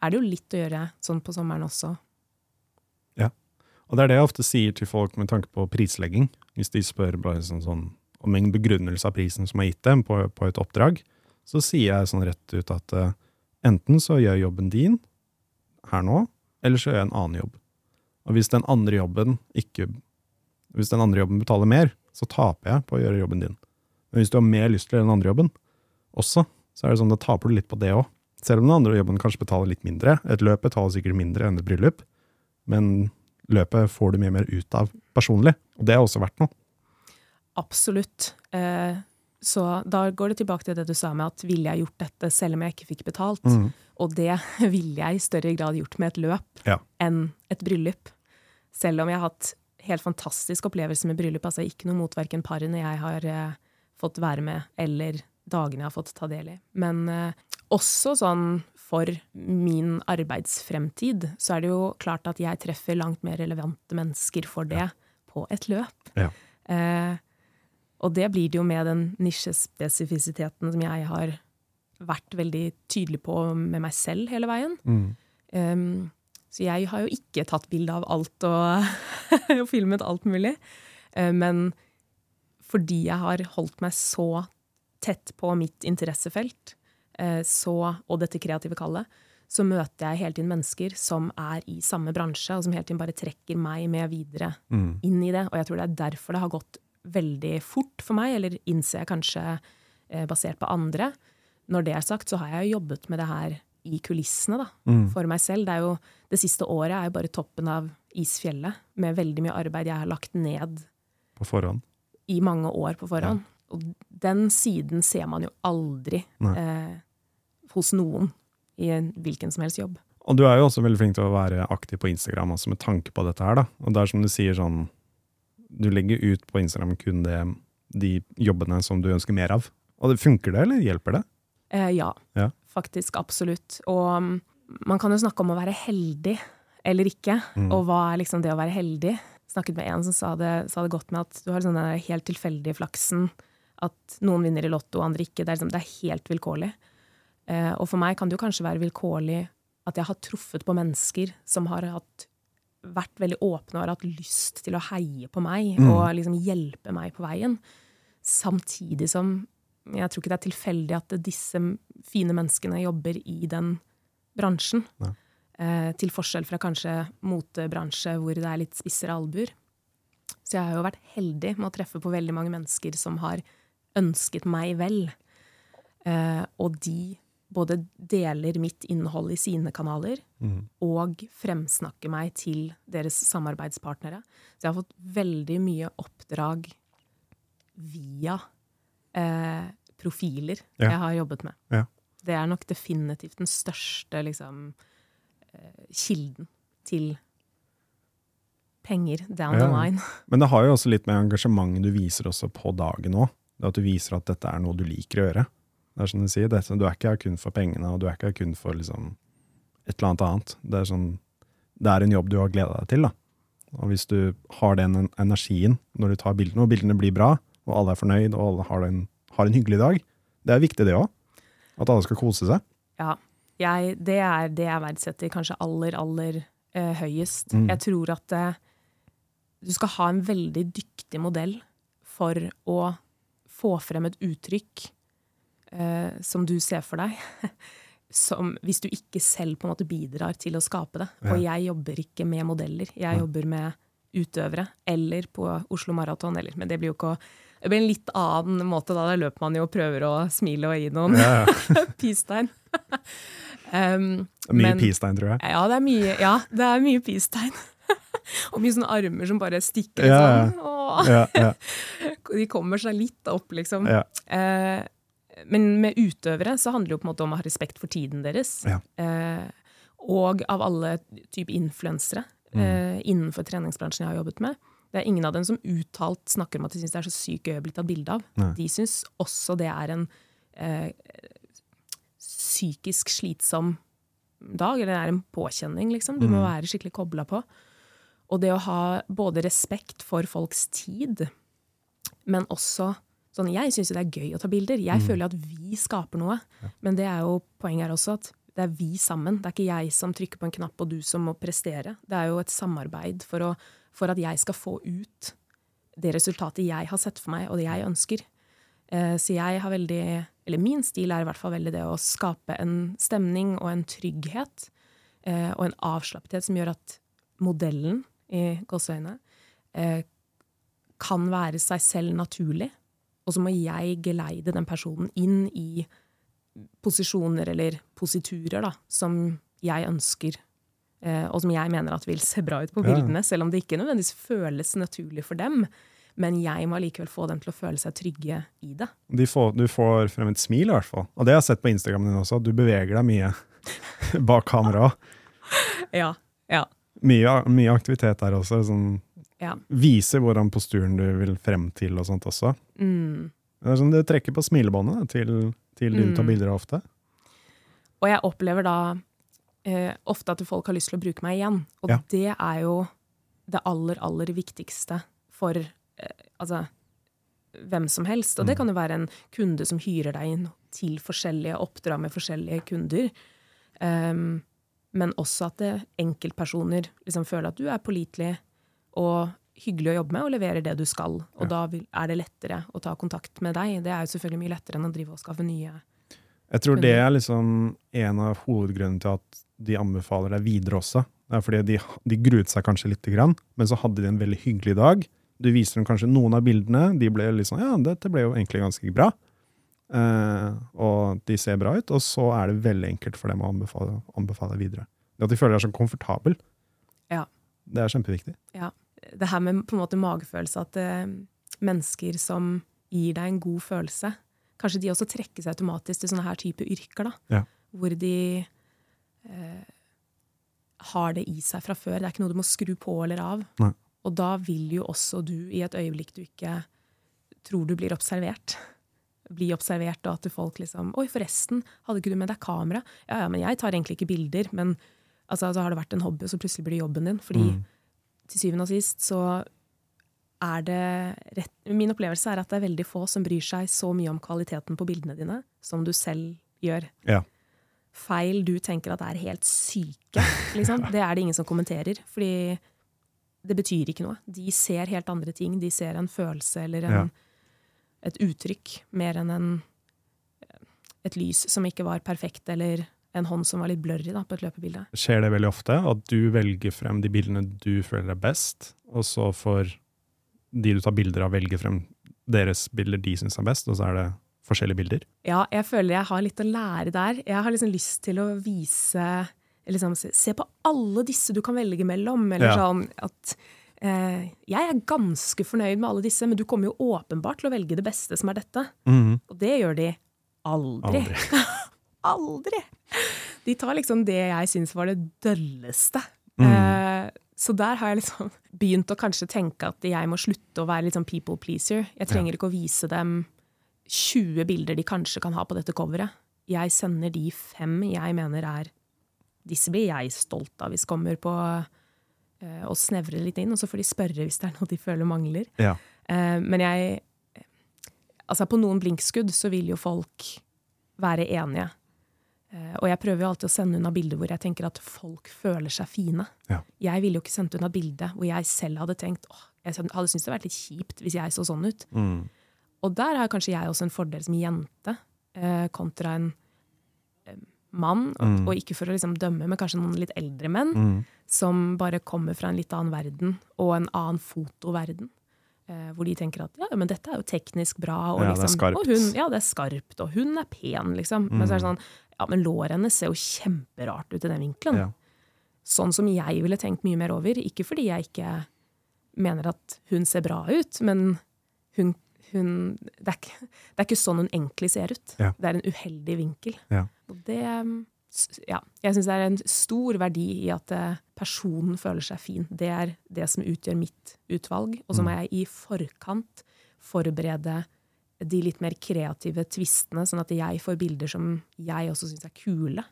er det jo litt å gjøre sånn på sommeren også. Ja. Og det er det jeg ofte sier til folk med tanke på prislegging. Hvis de spør bare sånn, sånn, om en begrunnelse av prisen som er gitt dem på, på et oppdrag, så sier jeg sånn rett ut at uh, enten så gjør jeg jobben din her nå, eller så gjør jeg en annen jobb. Og hvis den andre jobben ikke Hvis den andre jobben betaler mer, så taper jeg på å gjøre jobben din. Men hvis du har mer lyst til den andre jobben også, så er det sånn, da taper du litt på det òg. Selv om den andre jobben kanskje betaler litt mindre. Et løp betaler sikkert mindre enn et bryllup, men løpet får du mye mer ut av personlig. Og det er også verdt noe. Absolutt. Eh, så da går det tilbake til det du sa med at ville jeg gjort dette selv om jeg ikke fikk betalt? Mm. Og det ville jeg i større grad gjort med et løp Ja. enn et bryllup. Selv om jeg har hatt helt fantastisk opplevelse med bryllup. Altså ikke noe mot verken parene jeg har eh, fått være med, eller dagene jeg har fått ta del i. Men eh, også sånn for min arbeidsfremtid, så er det jo klart at jeg treffer langt mer relevante mennesker for det på et løp. Ja. Eh, Og det blir det jo med den nisjespesifisiteten som jeg har vært veldig tydelig på med meg selv hele veien. Mm. Um, så jeg har jo ikke tatt bilde av alt og, og filmet alt mulig. Uh, men fordi jeg har holdt meg så tett på mitt interessefelt uh, så, og dette kreative kallet, så møter jeg hele tiden mennesker som er i samme bransje, og som hele tiden bare trekker meg med videre Mm. inn i det. Og jeg tror det er derfor det har gått veldig fort for meg, eller innser jeg kanskje eh, basert på andre. Når det er sagt, så har jeg jo jobbet med det her i kulissene, da, Mm. for meg selv. Det, er jo, det siste året er jo bare toppen av isfjellet, med veldig mye arbeid jeg har lagt ned På forhånd. I mange år på forhånd. Og den siden ser man jo aldri eh, hos noen i en hvilken som helst jobb. Og du er jo også veldig flink til å være aktiv på Instagram også med tanke på dette her, da. Og det er som du sier sånn Du legger ut på Instagram kun det, de jobbene som du ønsker mer av. Og det funker det, eller hjelper det? Eh, ja, Ja. faktisk. Absolutt. Og mm, man kan jo snakke om å være heldig eller ikke. Mm. Og hva er liksom det å være heldig? Snakket med en som sa det, sa det godt med at du har sånn den helt tilfeldige flaksen. At noen vinner i Lotto, og andre ikke. Det er, liksom, det er helt vilkårlig. Eh, og for meg kan det jo kanskje være vilkårlig at jeg har truffet på mennesker som har hatt, vært veldig åpne og har hatt lyst til å heie på meg Mm. og liksom hjelpe meg på veien. Samtidig som jeg tror ikke det er tilfeldig at disse fine menneskene jobber i den bransjen. Nei. Eh, til forskjell fra kanskje motebransje hvor det er litt spissere albuer. Så jeg har jo vært heldig med å treffe på veldig mange mennesker som har ønsket meg vel. Eh, og de både deler mitt innhold i sine kanaler Mm. og fremsnakker meg til deres samarbeidspartnere. Så jeg har fått veldig mye oppdrag via eh, profiler Ja. jeg har jobbet med. Ja. Det er nok definitivt den største liksom, eh, kilden til penger down the Ja. line. Men det har jo også litt med engasjementet du viser også på dagen òg. At du viser at dette er noe du liker å gjøre. Det er som du sier, dette, Du er ikke her kun for pengene, og du er ikke her kun for liksom, et eller annet annet. Det er, sånn, det er en jobb du har gleda deg til. da. Og hvis du har den energien når du tar bildene, og bildene blir bra, og alle er fornøyd, og alle har en, har en hyggelig dag, det er viktig det òg. At alle skal kose seg. Ja, jeg, det er det jeg verdsetter kanskje aller, aller eh, høyest. Mm. Jeg tror at eh, du skal ha en veldig dyktig modell for å få frem et uttrykk eh, som du ser for deg. Som, hvis du ikke selv på en måte bidrar til å skape det. Ja. Og jeg jobber ikke med modeller, jeg ja. jobber med utøvere. Eller på Oslo Maraton, eller Men det blir jo ikke å det blir en litt annen måte, da. Der løper man jo og prøver å smile og gi noen Ja, ja. peace-tegn. um, Det er Mye men- peace-tegn, tror jeg. ja, det er mye, ja, det er mye peace-tegn. og mye sånne armer som bare stikker Ja, sånn. Ja, ja, De kommer seg litt opp, liksom. Eh, men med utøvere så handler det jo på en måte om å ha respekt for tiden deres. Eh, og av alle typer influensere Mm. uh, innenfor treningsbransjen jeg har jobbet med. Det er ingen av dem som uttalt snakker om at de syns det er så sykt gøy å bli tatt bilde av. Nei. De syns også det er en psykisk slitsom dag, eller det er en påkjenning, liksom. Du må Mm. være skikkelig kobla på. Og det å ha både respekt for folks tid, men også sånn Jeg syns jo det er gøy å ta bilder. Jeg Mm. føler at vi skaper noe. Men det er jo poenget her også, at det er vi sammen. Det er ikke jeg som trykker på en knapp og du som må prestere. Det er jo et samarbeid for, å, for at jeg skal få ut det resultatet jeg har sett for meg, og det jeg ønsker. Eh, Så jeg har veldig, eller min stil er i hvert fall veldig det å skape en stemning og en trygghet eh, og en avslappethet som gjør at modellen i gåseøynene eh, kan være seg selv naturlig. Og så må jeg geleide den personen inn i posisjoner eller positurer da, som jeg ønsker, eh, og som jeg mener at vil se bra ut på Ja. bildene, selv om det ikke nødvendigvis føles naturlig for dem. Men jeg må allikevel få dem til å føle seg trygge i det. De får, du får frem et smil, i hvert fall. Og det har jeg sett på Instagram din også, at du beveger deg mye bak kamera. Ja, ja, Mye, mye aktivitet der også. Sånn, ja. viser hvordan posturen du vil frem til og sånt også. Mm. Det sånn, det trekker på smilebåndet til, til de du tar Mm. bilder av ofte. Og jeg opplever da eh, ofte at folk har lyst til å bruke meg igjen. Og Ja. det er jo det aller, aller viktigste for Altså, hvem som helst. Og det kan jo være en kunde som hyrer deg inn til forskjellige oppdrag med forskjellige kunder. Um, men også at det, enkeltpersoner liksom føler at du er pålitelig og hyggelig å jobbe med og leverer det du skal. Og Ja. da vil, er det lettere å ta kontakt med deg. Det er jo selvfølgelig mye lettere enn å drive og skaffe nye. Jeg tror det er liksom en av hovedgrunnene til at de anbefaler deg videre også. Det er fordi de, de gruet seg kanskje lite grann, men så hadde de en veldig hyggelig dag. Du viser dem kanskje noen av bildene. De ble litt sånn Ja, dette ble jo egentlig ganske bra. Eh, og de ser bra ut. Og så er det veldig enkelt for dem å anbefale, anbefale videre. Det At de føler seg så komfortabel. Ja. Det er kjempeviktig. Ja. Det her med på en måte magefølelse, at eh, mennesker som gir deg en god følelse Kanskje de også trekker seg automatisk til sånne her type yrker, da. Ja. Hvor de eh, har det i seg fra før. Det er ikke noe du må skru på eller av. Nei. Og da vil jo også du, i et øyeblikk du ikke tror du blir observert Bli observert, og at folk liksom Oi, forresten, hadde ikke du med deg kamera? Ja, ja, men jeg tar egentlig ikke bilder. Men altså, altså har det vært en hobby, så plutselig blir det jobben din. Fordi Mm. til syvende og sist så er det rett Min opplevelse er at det er veldig få som bryr seg så mye om kvaliteten på bildene dine som du selv gjør. Ja. Feil du tenker at er helt syke, liksom, det er det ingen som kommenterer. Fordi det betyr ikke noe. De ser helt andre ting. De ser en følelse eller en, Ja. et uttrykk mer enn en, et lys som ikke var perfekt, eller en hånd som var litt blurry da, på et løpebilde. Skjer det veldig ofte at du velger frem de bildene du føler er best, og så får de du tar bilder av, velge frem deres bilder de syns er best, og så er det forskjellige bilder? Ja, jeg føler jeg har litt å lære der. Jeg har liksom lyst til å vise liksom, se, på alle disse du kan velge mellom. Eller Ja. sånn at eh, Jeg er ganske fornøyd med alle disse, men du kommer jo åpenbart til å velge det beste som er dette. Og det gjør de aldri. Aldri. Aldri! De tar liksom det jeg syns var det dølleste. Mm. Eh, så der har jeg liksom begynt å kanskje tenke at jeg må slutte å være litt sånn people pleaser. Jeg trenger ikke å vise dem 20 bilder de kanskje kan ha på dette coveret. Jeg sender de fem jeg mener er Disse blir jeg stolt av hvis kommer på uh, og snevrer litt inn, og så får de spørre hvis det er noe de føler mangler. Ja. Uh, men jeg Altså, på noen blinkskudd så vil jo folk være enige. Uh, og jeg prøver jo alltid å sende unna bilder hvor jeg tenker at folk føler seg fine. Ja. Jeg ville jo ikke sendt unna bilde hvor jeg selv hadde tenkt åh, jeg hadde syntes det hadde vært litt kjipt hvis jeg så sånn ut. Mm. Og der har kanskje jeg også en fordel som jente, kontra en mann. Mm. og ikke for å liksom dømme, men kanskje noen litt eldre menn Mm. som bare kommer fra en litt annen verden, og en annen fotoverden. Eh, hvor de tenker at ja, men dette er jo teknisk bra, og, Ja, det er liksom, skarpt. og hun, ja, det er skarpt, og hun er pen, liksom. Men så er det sånn, ja, men låret hennes ser jo kjemperart ut i den vinkelen. Ja. Sånn som jeg ville tenkt mye mer over. Ikke fordi jeg ikke mener at hun ser bra ut, men hun, hun det, er ikke, det er ikke sånn hun egentlig ser ut. Ja. Det er en uheldig vinkel. Ja. Og det um, ja, Jeg syns det er en stor verdi i at eh, personen føler seg fin. Det er det som utgjør mitt utvalg. Og så må Mm. jeg i forkant forberede de litt mer kreative tvistene, sånn at jeg får bilder som jeg også syns er kule,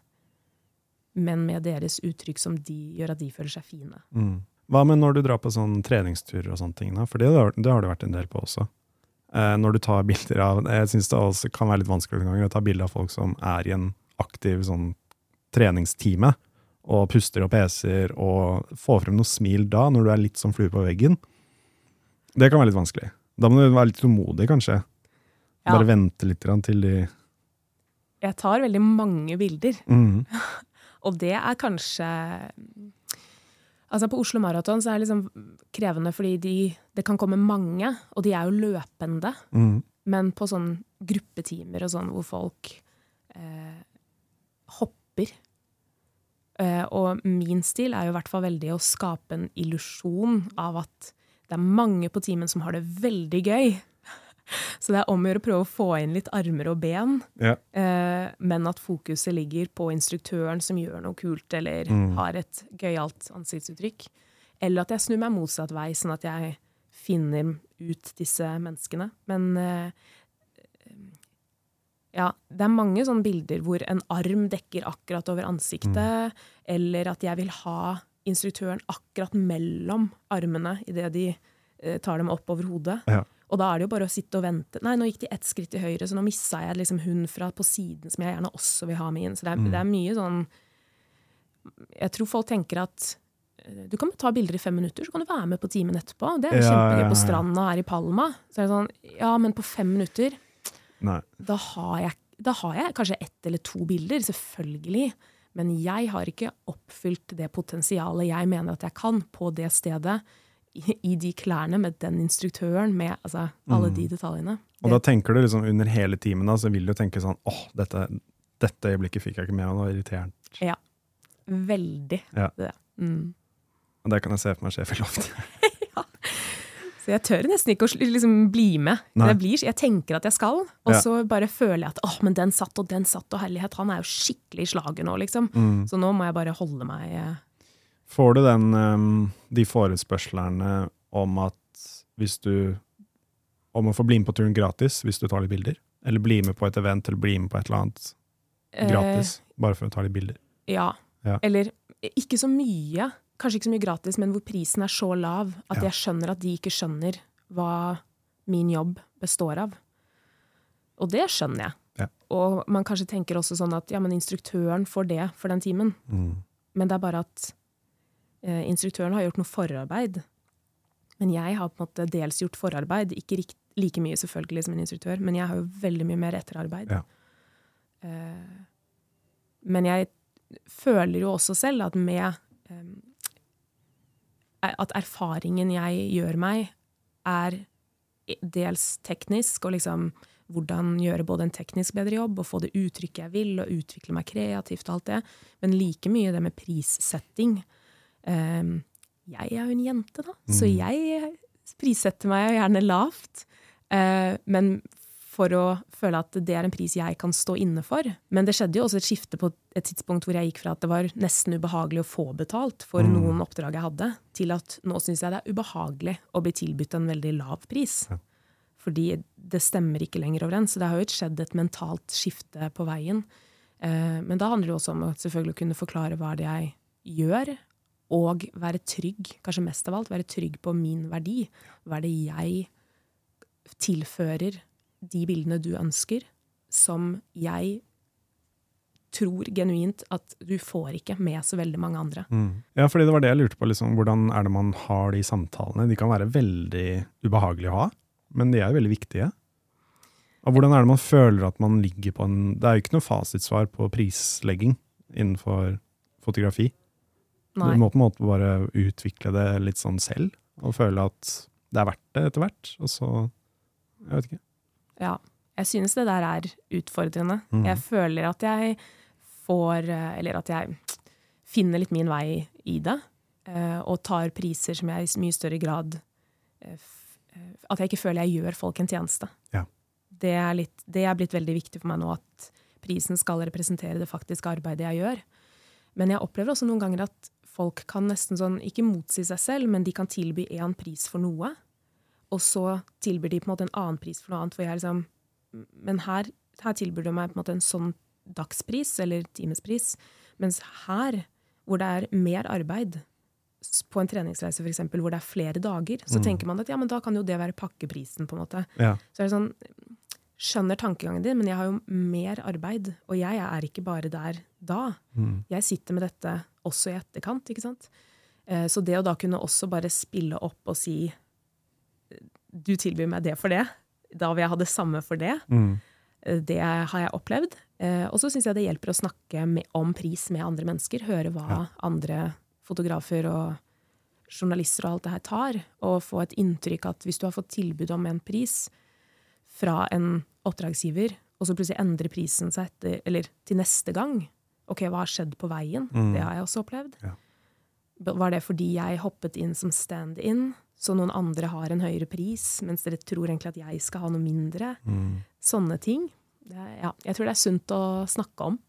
men med deres uttrykk som de gjør at de føler seg fine. Mm. Hva med når du drar på sånn treningsturer og sånne ting? da? For det, har- det har det vært en del på også. Eh, når du tar bilder av Jeg syns det også kan være litt vanskelig noen ganger å ta bilder av folk som er i en aktiv sånn treningstime, og puster og peser, og få frem noe smil da, når du er litt som flue på veggen. Det kan være litt vanskelig. Da må du være litt tålmodig, kanskje. Ja. Bare vente litt til de Jeg tar veldig mange bilder, mm. og det er kanskje Altså På Oslo Maraton så er det liksom krevende fordi de, det kan komme mange, og de er jo løpende. Mm. Men på sånn gruppetimer og sånn hvor folk eh, hopper eh, Og min stil er jo i hvert fall veldig å skape en illusjon av at det er mange på timen som har det veldig gøy. Så det er om å gjøre å prøve å få inn litt armer og ben, Ja. eh, men at fokuset ligger på instruktøren som gjør noe kult eller Mm. har et gøyalt ansiktsuttrykk. Eller at jeg snur meg motsatt vei, sånn at jeg finner ut disse menneskene. Men eh, ja, det er mange sånne bilder hvor en arm dekker akkurat over ansiktet, eller at jeg vil ha instruktøren akkurat mellom armene idet de eh, tar dem opp over hodet. Ja. Og da er det jo bare å sitte og vente. Nei, nå gikk de ett skritt til høyre, så nå missa jeg liksom hun fra på siden som jeg gjerne også vil ha med inn. Så det er, Mm. det er mye sånn Jeg tror folk tenker at eh, du kan ta bilder i fem minutter, så kan du være med på timen etterpå. Det er Ja, kjempegøy på stranda her i Palma. Så er det sånn, ja, men på fem minutter Nei. da har, jeg, da har jeg kanskje ett eller to bilder, selvfølgelig. Men jeg har ikke oppfylt det potensialet jeg mener at jeg kan på det stedet, i, de klærne, med den instruktøren, med altså, alle de detaljene. Mm. Og da tenker du liksom under hele timen, da, så vil du tenke sånn åh, dette, dette øyeblikket fikk jeg ikke med meg, det var irriterende. Ja. Veldig. Ja. Det. Mm. Og det kan jeg se for meg skjer for ofte. Så jeg tør nesten ikke å liksom bli med. Jeg, blir, jeg tenker at jeg skal, og Ja. så bare føler jeg at åh, men den satt og den satt, og herlighet, han er jo skikkelig i slaget nå, liksom. Mm. Så nå må jeg bare holde meg eh, Får du den, ehm, de forespørslene om at hvis du Om å få bli med på turen gratis hvis du tar litt bilder? Eller bli med på et event, eller bli med på et eller annet eh, gratis, bare for å ta litt bilder? Ja. Ja. Eller ikke så mye, kanskje ikke så mye gratis, men hvor prisen er så lav at Ja. jeg skjønner at de ikke skjønner hva min jobb består av. Og det skjønner jeg. Ja. Og man kanskje tenker også sånn at ja, men instruktøren får det for den timen. Mm. Men det er bare at eh, instruktøren har gjort noe forarbeid. Men jeg har på en måte dels gjort forarbeid, ikke like mye selvfølgelig som en instruktør, men jeg har jo veldig mye mer etterarbeid. Ja. Eh, men jeg føler jo også selv at med eh, At erfaringen jeg gjør meg, er dels teknisk, og liksom hvordan gjøre både en teknisk bedre jobb og få det uttrykket jeg vil, og utvikle meg kreativt og alt det, men like mye det med prissetting. Um, jeg er jo en jente, da, så Mm. jeg prissetter meg jo gjerne lavt. Eh, men for å føle at det er en pris jeg kan stå inne for. Men det skjedde jo også et skifte på et tidspunkt hvor jeg gikk fra at det var nesten ubehagelig å få betalt for Mm. noen oppdrag jeg hadde, til at nå syns jeg det er ubehagelig å bli tilbudt en veldig lav pris. Ja. Fordi det stemmer ikke lenger overens. Så det har jo skjedd et mentalt skifte på veien. Eh, men da handler det også om å selvfølgelig kunne forklare hva det er jeg gjør, og være trygg, kanskje mest av alt, være trygg på min verdi. Hva er det jeg tilfører de bildene du ønsker, som jeg tror genuint at du får ikke med så veldig mange andre. Mm. Ja, fordi det var det jeg lurte på. Liksom, hvordan er det man har de samtalene? De kan være veldig ubehagelige å ha, men de er jo veldig viktige. Og hvordan er det man føler at man ligger på en Det er jo ikke noe fasitsvar på prislegging innenfor fotografi. Nei. Du må på en måte bare utvikle det litt sånn selv, og føle at det er verdt det etter hvert. Og så Jeg vet ikke. Ja. Jeg synes det der er utfordrende. Mm. Jeg føler at jeg får eh, Eller at jeg finner litt min vei i det. eh, Og tar priser som jeg i mye større grad eh, At jeg ikke føler jeg gjør folk en tjeneste. Ja. Det er, litt, det er blitt veldig viktig for meg nå at prisen skal representere det faktiske arbeidet jeg gjør. Men jeg opplever også noen ganger at folk kan nesten sånn, ikke motsi seg selv, men de kan tilby én pris for noe, og så tilbyr de på en måte en annen pris for noe annet. hvor jeg liksom, Men her, her tilbyr du meg på en måte en sånn dagspris eller timespris, mens her, hvor det er mer arbeid, på en treningsreise f.eks., hvor det er flere dager, så Mm. tenker man at ja, men da kan jo det være pakkeprisen, på en måte. Ja. Så er det sånn, skjønner tankegangen din, men jeg har jo mer arbeid, og jeg er ikke bare der da. Mm. Jeg sitter med dette også i etterkant, ikke sant? Eh, Så det å da kunne også bare spille opp og si du tilbyr meg det for det, da vil jeg ha det samme for det, Mm. eh, det har jeg opplevd. Eh, Og så syns jeg det hjelper å snakke med, om pris med andre mennesker, høre hva Ja. andre fotografer og journalister og alt det her tar, og få et inntrykk at hvis du har fått tilbud om en pris fra en oppdragsgiver, og så plutselig endrer prisen seg etter, eller til neste gang, ok, hva har skjedd på veien? Mm. Det har jeg også opplevd. Ja. Var det fordi jeg hoppet inn som stand-in, så noen andre har en høyere pris, mens dere tror egentlig at jeg skal ha noe mindre? Mm. Sånne ting. Det, ja, jeg tror det er sunt å snakke om.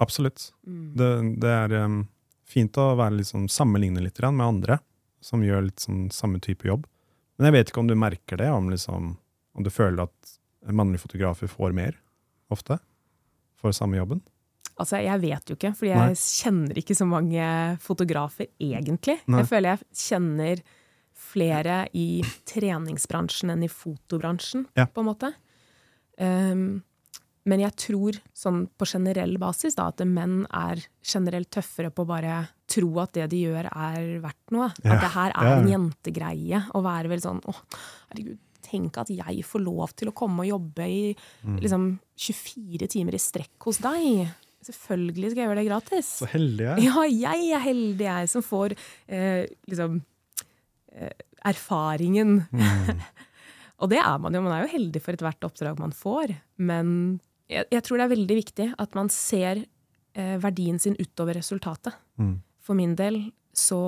Absolutt. Mm. Det, det er um, fint å være sånn, sammenligne litt med andre som gjør litt sånn samme type jobb. Men jeg vet ikke om du merker det, om, liksom, om du føler at mannlige fotografer får mer ofte for samme jobben. Altså, jeg vet jo ikke, fordi Nei. jeg kjenner ikke så mange fotografer egentlig. Nei. Jeg føler jeg kjenner flere i treningsbransjen enn i fotobransjen, Ja. på en måte. Um, men jeg tror sånn på generell basis da, at menn er generelt tøffere på å bare tro at det de gjør er verdt noe. Ja, At det her er en jentegreie. Å være veldig sånn å, herregud, tenk at jeg får lov til å komme og jobbe i Mm. liksom 24 timer i strekk hos deg. Selvfølgelig skal jeg gjøre det gratis. Så heldig jeg er. Ja, jeg er heldig, jeg, som får eh, liksom eh, erfaringen. Mm. Og det er man jo. Man er jo heldig for ethvert oppdrag man får. Men jeg, jeg tror det er veldig viktig at man ser eh, verdien sin utover resultatet. Mm. For min del så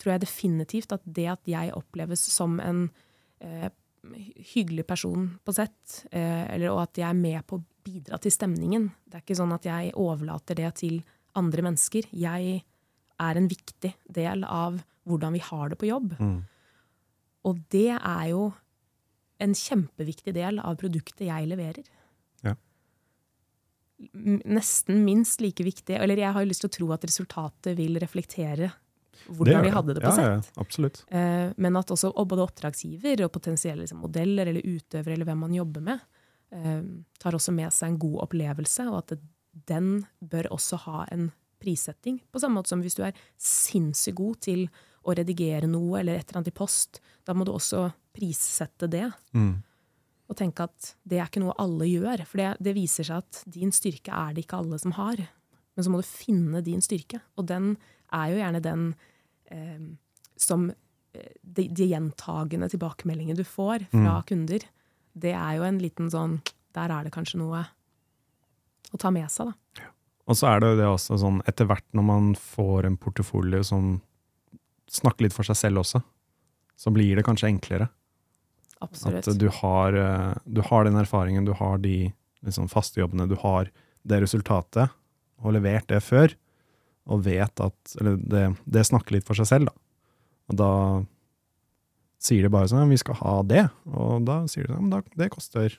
tror jeg definitivt at det at jeg oppleves som en eh, hyggelig person på sett, eh, eller, og at jeg er med på å bidra til stemningen Det er ikke sånn at jeg overlater det til andre mennesker. Jeg er en viktig del av hvordan vi har det på jobb. Mm. Og det er jo en kjempeviktig del av produktet jeg leverer. Ja. Nesten minst like viktig. Eller jeg har jo lyst til å tro at resultatet vil reflektere hvordan vi hadde det på ja, sett. Ja, absolutt. Eh, Men at også og både oppdragsgiver og potensielle liksom, modeller eller utøvere eller hvem man jobber med, tar også med seg en god opplevelse, og at den bør også ha en prissetting. På samme måte som hvis du er sinnssykt god til å redigere noe eller et eller annet i post, da må du også prissette det. Mm. Og tenke at det er ikke noe alle gjør. For det, det viser seg at din styrke er det ikke alle som har. Men så må du finne din styrke. Og den er jo gjerne den eh, som de, de gjentagende tilbakemeldingene du får fra kunder. Det er jo en liten sånn Der er det kanskje noe å ta med seg, da. Og så er det jo det også sånn, etter hvert når man får en portefølje som snakker litt for seg selv også, så blir det kanskje enklere. Absolutt. At du har, eh, du har den erfaringen, du har de liksom, faste jobbene, du har det resultatet, og levert det før, og vet at Eller det, det snakker litt for seg selv, da. Og da sier de bare sånn 'Vi skal ha det', og da sier de sånn da, det koster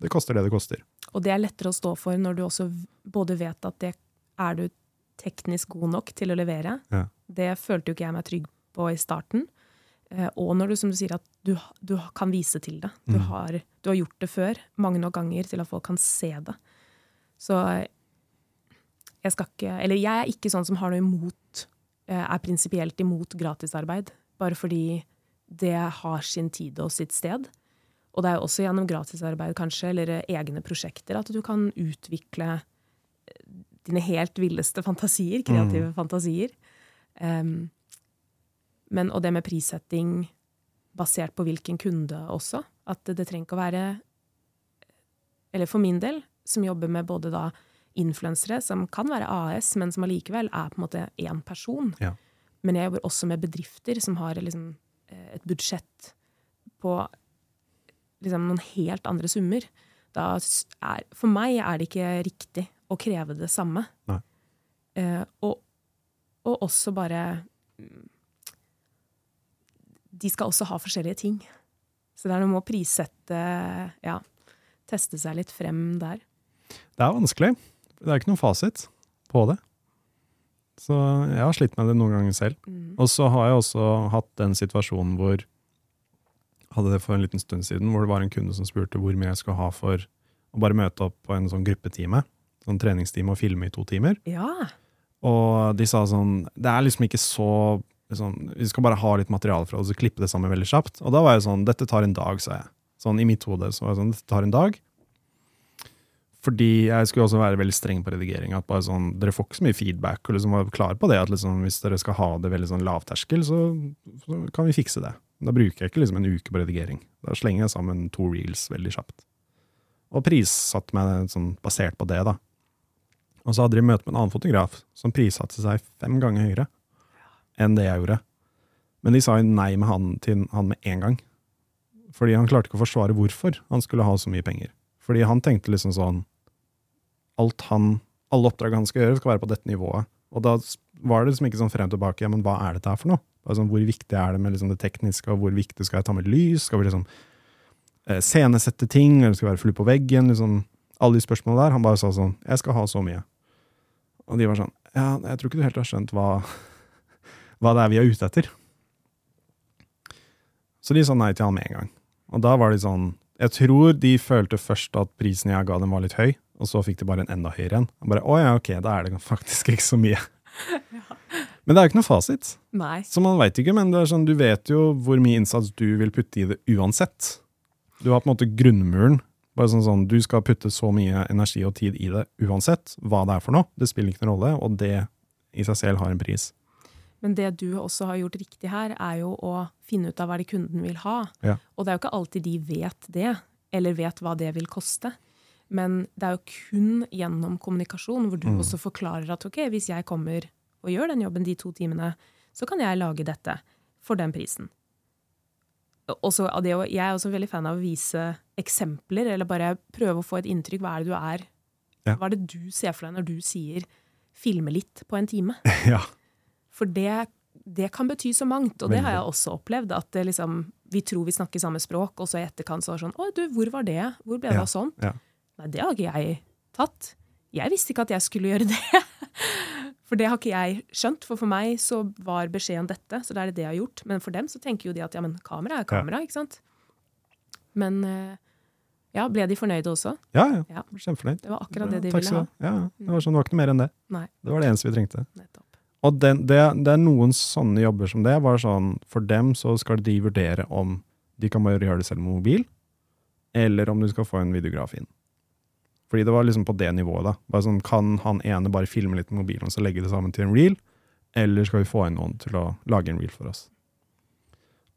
det koster det det koster. Og det er lettere å stå for når du også både vet at det er du teknisk god nok til å levere. Ja. Det følte jo ikke jeg meg trygg på i starten. Eh, og når du, som du sier, at du, du kan vise til det. Du, Mm. har, du har gjort det før, mange nok ganger, til at folk kan se det. Så eh, jeg skal ikke Eller jeg er ikke sånn som har noe imot eh, Er prinsipielt imot gratisarbeid. Bare fordi det har sin tid og sitt sted. Og det er jo også gjennom gratisarbeid kanskje, eller egne prosjekter, at du kan utvikle eh, dine helt villeste fantasier, kreative fantasier. Um, men, og det med prissetting basert på hvilken kunde også. At det, det trenger ikke å være Eller for min del, som jobber med både da influensere, som kan være AS, men som allikevel er på en måte én person. Ja. Men jeg jobber også med bedrifter som har liksom et budsjett på liksom noen helt andre summer. Da er, for meg er det ikke riktig å kreve det samme. Nei. Eh, og, og også bare mm, De skal også ha forskjellige ting. Så det er noe med å prissette Ja, teste seg litt frem der. Det er vanskelig. Det er ikke noen fasit på det. Så jeg har slitt med det noen ganger selv. Mm. Og så har jeg også hatt den situasjonen hvor hadde det for en liten stund siden, hvor det var en kunde som spurte hvor mye jeg skulle ha for å bare møte opp på en sånn gruppetime, sånn treningstime og filme i to timer. Ja. Og de sa sånn, det er liksom ikke så liksom, Vi skal bare ha litt materiale fra oss og klippe det sammen veldig kjapt. Og da var jeg sånn, dette tar en dag, sa jeg. Sånn i mitt hode så var jeg sånn, dette tar en dag. Fordi jeg skulle også være veldig streng på redigering. At bare sånn, dere får ikke så mye feedback, og liksom var klar på det. At liksom, hvis dere skal ha det veldig sånn lavterskel, så, så kan vi fikse det. Da bruker jeg ikke liksom en uke på redigering. Da slenger jeg sammen to reels veldig kjapt. Og prissatte meg sånn basert på det, da. Og så hadde de møte med en annen fotograf som prissatte seg fem ganger høyere enn det jeg gjorde. Men de sa jo nei med han til han med en gang. Fordi han klarte ikke å forsvare hvorfor han skulle ha så mye penger. Fordi han tenkte liksom sånn alt han, Alle oppdrag han skal gjøre, skal være på dette nivået. Og da var det liksom ikke sånn frem og tilbake. Ja, men hva er dette her for noe? Altså, hvor viktig er det med liksom det tekniske, og hvor viktig skal jeg ta med lys? Skal vi liksom eh, scenesette ting, eller skal vi være flue på veggen? Liksom, alle de spørsmålene der. Han bare sa sånn Jeg skal ha så mye. Og de var sånn Ja, jeg tror ikke du helt har skjønt hva, hva det er vi er ute etter. Så de sa nei til han med en gang. Og da var de sånn Jeg tror de følte først at prisen jeg ga dem var litt høy, og så fikk de bare en enda høyere en. Og bare, å ja, ok, da er det faktisk ikke så mye. Men det er jo ikke noe fasit. Nei. Så man veit ikke, men det sånn, du vet jo hvor mye innsats du vil putte i det uansett. Du har på en måte grunnmuren. Bare sånn sånn, Du skal putte så mye energi og tid i det uansett hva det er for noe. Det spiller ikke noen rolle, og det i seg selv har en pris. Men det du også har gjort riktig her, er jo å finne ut av hva det kunden vil ha. Ja. Og det er jo ikke alltid de vet det, eller vet hva det vil koste. Men det er jo kun gjennom kommunikasjon hvor du Mm. også forklarer at ok, hvis jeg kommer og gjør den jobben de to timene, så kan jeg lage dette for den prisen. Også, jeg er også veldig fan av å vise eksempler, eller bare prøve å få et inntrykk. Hva er det du er? Ja. Hva er det du ser for deg når du sier 'filme litt' på en time? ja. For det, det kan bety så mangt, og det har jeg også opplevd. At det liksom, vi tror vi snakker samme språk, og så i etterkant så er det sånn Å, du, hvor var det? Hvor ble det Ja, av sånn? Nei, det har ikke jeg tatt. Jeg visste ikke at jeg skulle gjøre det. For det har ikke jeg skjønt. For for meg så var beskjeden dette, så da er det det jeg har gjort. Men for dem så tenker jo de at ja, men kamera er kamera, ikke sant? Men eh, ja, ble de fornøyde også? Ja, ja. Ja. Kjempefornøyd. Det var akkurat det de Takk ville ha. Ja, ja. det var sånn, det var ikke noe mer enn det. Nei, Det var det eneste vi trengte. nettopp. Og det, det, det er noen sånne jobber som det. Var sånn, for dem så skal de vurdere om de kan bare gjøre det selv med mobil, eller om du skal få en videograf inn. Fordi det var liksom på det nivået. da. Bare sånn, Kan han ene bare filme litt med mobilen og så legge det sammen til en reel, eller skal vi få inn noen til å lage en reel for oss?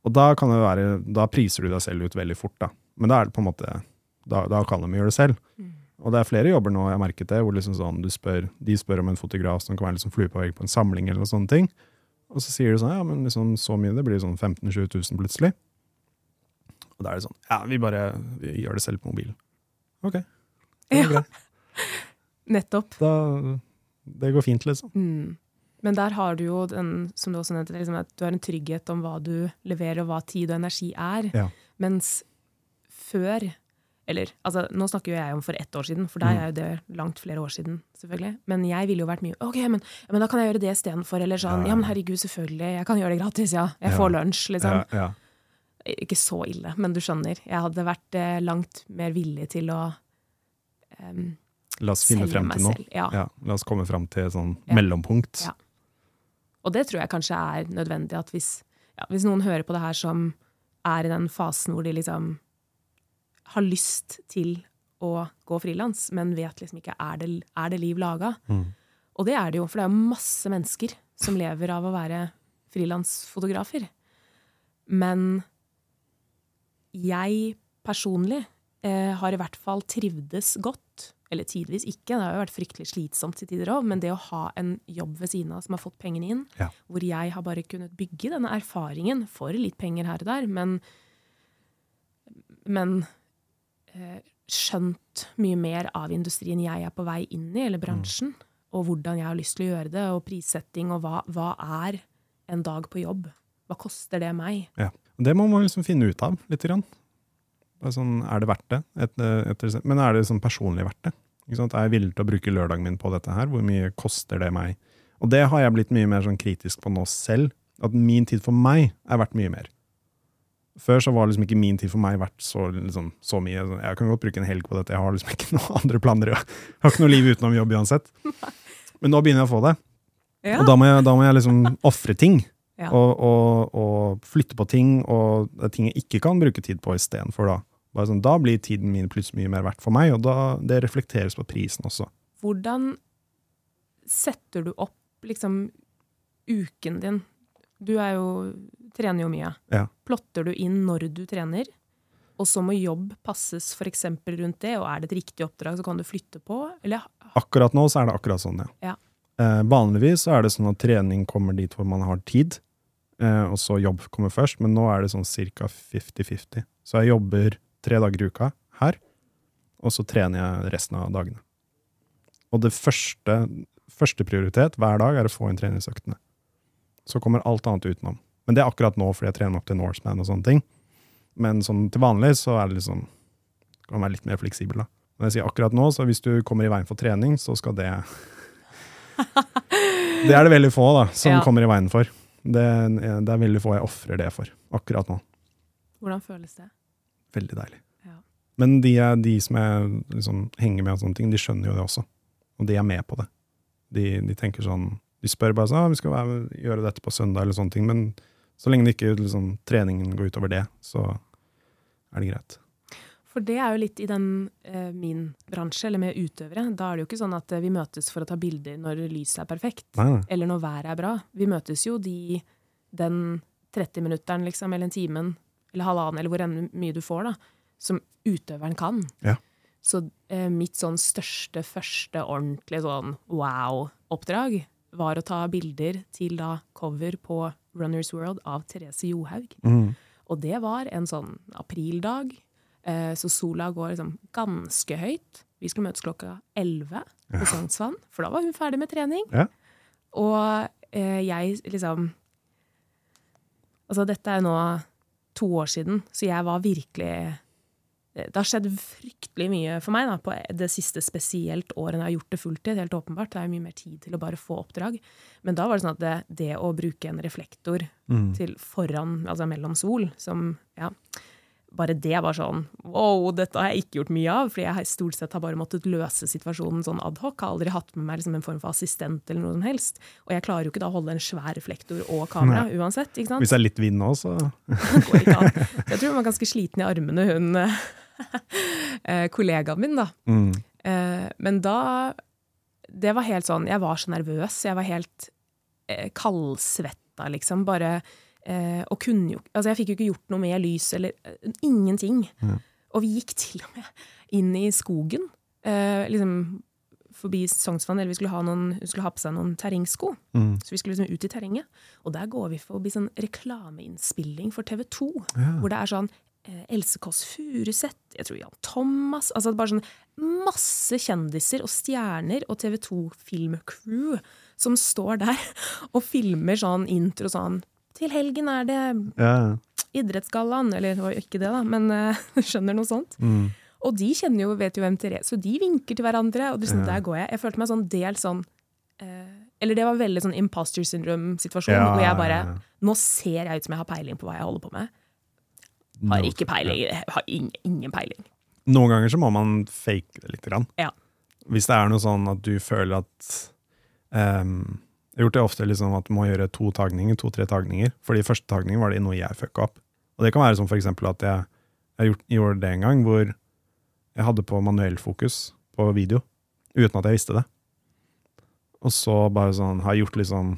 Og da kan det være, da priser du deg selv ut veldig fort, da. Men da er det på en måte, da, da kan de gjøre det selv. Mm. Og det er flere jobber nå, jeg har merket det, hvor liksom sånn, du spør, de spør om en fotograf som kan være liksom flue på vegg på en samling, eller noen sånne ting. Og så sier du sånn, ja, men liksom så mye, det blir sånn 15 000-20 000 plutselig. Og da er det sånn, ja, vi bare vi gjør det selv på mobilen. Ok, det Ja. greit. Nettopp. Da, det går fint, liksom. Mm. Men der har du jo den, som du også nevnte, liksom at du har en trygghet om hva du leverer, og hva tid og energi er. Ja. Mens før Eller altså, nå snakker jo jeg om for ett år siden, for deg Mm. er jo det langt flere år siden. selvfølgelig. Men jeg ville jo vært mye OK, men, men da kan jeg gjøre det istedenfor. Eller sånn Ja, ja. Ja, men herregud, selvfølgelig. Jeg kan gjøre det gratis, ja. Jeg får lunsj, liksom. Ja, ja. Ikke så ille, men du skjønner. Jeg hadde vært eh, langt mer villig til å em, La oss finne frem til noe. selv. Ja. Ja, la oss komme frem til et sånn Ja. mellompunkt. Ja. Og det tror jeg kanskje er nødvendig at hvis, ja, hvis noen hører på det her som er i den fasen hvor de liksom har lyst til å gå frilans, men vet liksom ikke er det, er det liv laga. Mm. Og det er det jo, for det er jo masse mennesker som lever av å være frilansfotografer. Men jeg personlig eh, har i hvert fall trivdes godt, eller tidvis ikke, det har jo vært fryktelig slitsomt til tider òg, men det å ha en jobb ved siden av som har fått pengene inn, Ja. hvor jeg har bare kunnet bygge denne erfaringen for litt penger her og der, men, men eh, skjønt mye mer av industrien jeg er på vei inn i, eller bransjen, og hvordan jeg har lyst til å gjøre det, og prissetting, og hva, hva er en dag på jobb? Hva koster det meg? Ja. Det må man liksom finne ut av, litt. Grann. Sånn, er det verdt det? Et, etter, men er det sånn personlig verdt det? Ikke sant? Er jeg villig til å bruke lørdagen min på dette her? Hvor mye koster det meg? Og det har jeg blitt mye mer sånn kritisk på nå selv. At min tid for meg er verdt mye mer. Før så var liksom ikke min tid for meg verdt så, liksom, så mye. Jeg kan godt bruke en helg på dette, jeg har liksom ikke noen andre planer. Jeg har ikke noe liv utenom jobb uansett. Men nå begynner jeg å få det. Og da må jeg, da må jeg liksom ofre ting. Ja. Og, og, og flytte på ting, og det er ting jeg ikke kan bruke tid på istedenfor da. Bare sånn, da blir tiden min plutselig mye mer verdt for meg, og da, det reflekteres på prisen også. Hvordan setter du opp liksom uken din? Du er jo, trener jo mye. Ja. Plotter du inn når du trener? Og så må jobb passes for rundt det, og er det et riktig oppdrag, så kan du flytte på? Eller Akkurat nå så er det akkurat sånn, ja. Ja. Eh, vanligvis så er det sånn at trening kommer dit hvor man har tid, eh, og så jobb kommer først, men nå er det sånn ca. 50-50. Så jeg jobber tre dager i uka her, og så trener jeg resten av dagene. Og det første, første prioritet hver dag er å få inn treningsøktene. Så kommer alt annet utenom. Men det er akkurat nå, fordi jeg trener opp til Norseman og sånne ting. Men sånn til vanlig så er det liksom kan man være litt mer fleksibel, da. Men jeg sier akkurat nå, så hvis du kommer i veien for trening, så skal det Det er det veldig få da, som Ja. kommer i veien for. Det, det er veldig få jeg ofrer det for akkurat nå. Hvordan føles det? Veldig deilig. Ja. Men de, de som jeg liksom henger med, og sånne ting, de skjønner jo det også. Og de er med på det. De, de tenker sånn De spør bare sånn ah, vi skal være, gjøre dette på søndag, eller sånne ting. Men så lenge det ikke liksom, treningen går utover det, så er det greit. For det er jo litt i den eh, min bransje, eller med utøvere. Da er det jo ikke sånn at eh, vi møtes for å ta bilder når lyset er perfekt, nei. eller når været er bra. Vi møtes jo de, den 30-minutteren, liksom, eller en timen, eller halvannen, eller hvor mye du får, da, som utøveren kan. Ja. Så eh, mitt sånn største, første ordentlige sånn wow-oppdrag var å ta bilder til da cover på Runners World av Therese Johaug. Mm. Og det var en sånn aprildag, eh, så sola går liksom ganske høyt. Vi skulle møtes klokka 11 på Sognsvann, for da var hun ferdig med trening. Ja. Og eh, jeg liksom Altså, dette er nå to år siden, så jeg var virkelig det har skjedd fryktelig mye for meg da, på det siste spesielt året jeg har gjort det fulltid. helt åpenbart. Det er mye mer tid til å bare få oppdrag. Men da var det sånn at det, det å bruke en reflektor Mm. til foran, altså mellom sol, som ja, bare det var sånn wow, dette har jeg ikke gjort mye av, fordi jeg stort sett har bare måttet løse situasjonen sånn adhoc. Har aldri hatt med meg liksom en form for assistent eller noe som helst. Og jeg klarer jo ikke da å holde en svær reflektor og kamera uansett. ikke sant? Hvis det er litt vind nå, så går ikke an. Så jeg tror hun var ganske sliten i armene, hun eh, kollegaen min, da. mm. Eh, men da Det var helt sånn Jeg var så nervøs. Jeg var helt eh, kaldsvetta, liksom. Bare eh, Og kunne jo Altså, jeg fikk jo ikke gjort noe med lys eller uh, ingenting. Mm. Og vi gikk til og med inn i skogen. Eh, liksom forbi Sognsvann, eller vi skulle ha, noen, vi skulle ha på seg noen terrengsko. Mm. Så vi skulle liksom ut i terrenget. Og der går vi forbi sånn reklameinnspilling for TV 2. Ja. Hvor det er sånn eh, Else Kåss Furuseth, jeg tror Jan Thomas altså Bare sånn masse kjendiser og stjerner og TV 2-filmcrew som står der og filmer sånn intro sånn Til helgen er det Ja. Idrettsgallaen. Eller det var jo ikke det, da, men du skjønner noe sånt. Mm. Og de kjenner jo, vet jo hvem Therese Så de vinker til hverandre. Og sånn, Ja. der går jeg. Jeg følte meg sånn del sånn uh, Eller det var veldig sånn imposter syndrome-situasjon. Ja, hvor jeg bare. Nå ser jeg ut som jeg har peiling på hva jeg holder på med. Har ikke peiling. Har ingen, ingen peiling. Noen ganger så må man fake det litt. Grann. Ja. Hvis det er noe sånn at du føler at ehm, Jeg har gjort det ofte liksom at man må gjøre to tagninger, to-tre tagninger. Fordi første tagning var det noe jeg fucka opp. Og det kan være som for eksempel at jeg, jeg gjort, gjorde det en gang hvor jeg hadde på manuellfokus på video, uten at jeg visste det. Og så bare sånn, har jeg gjort liksom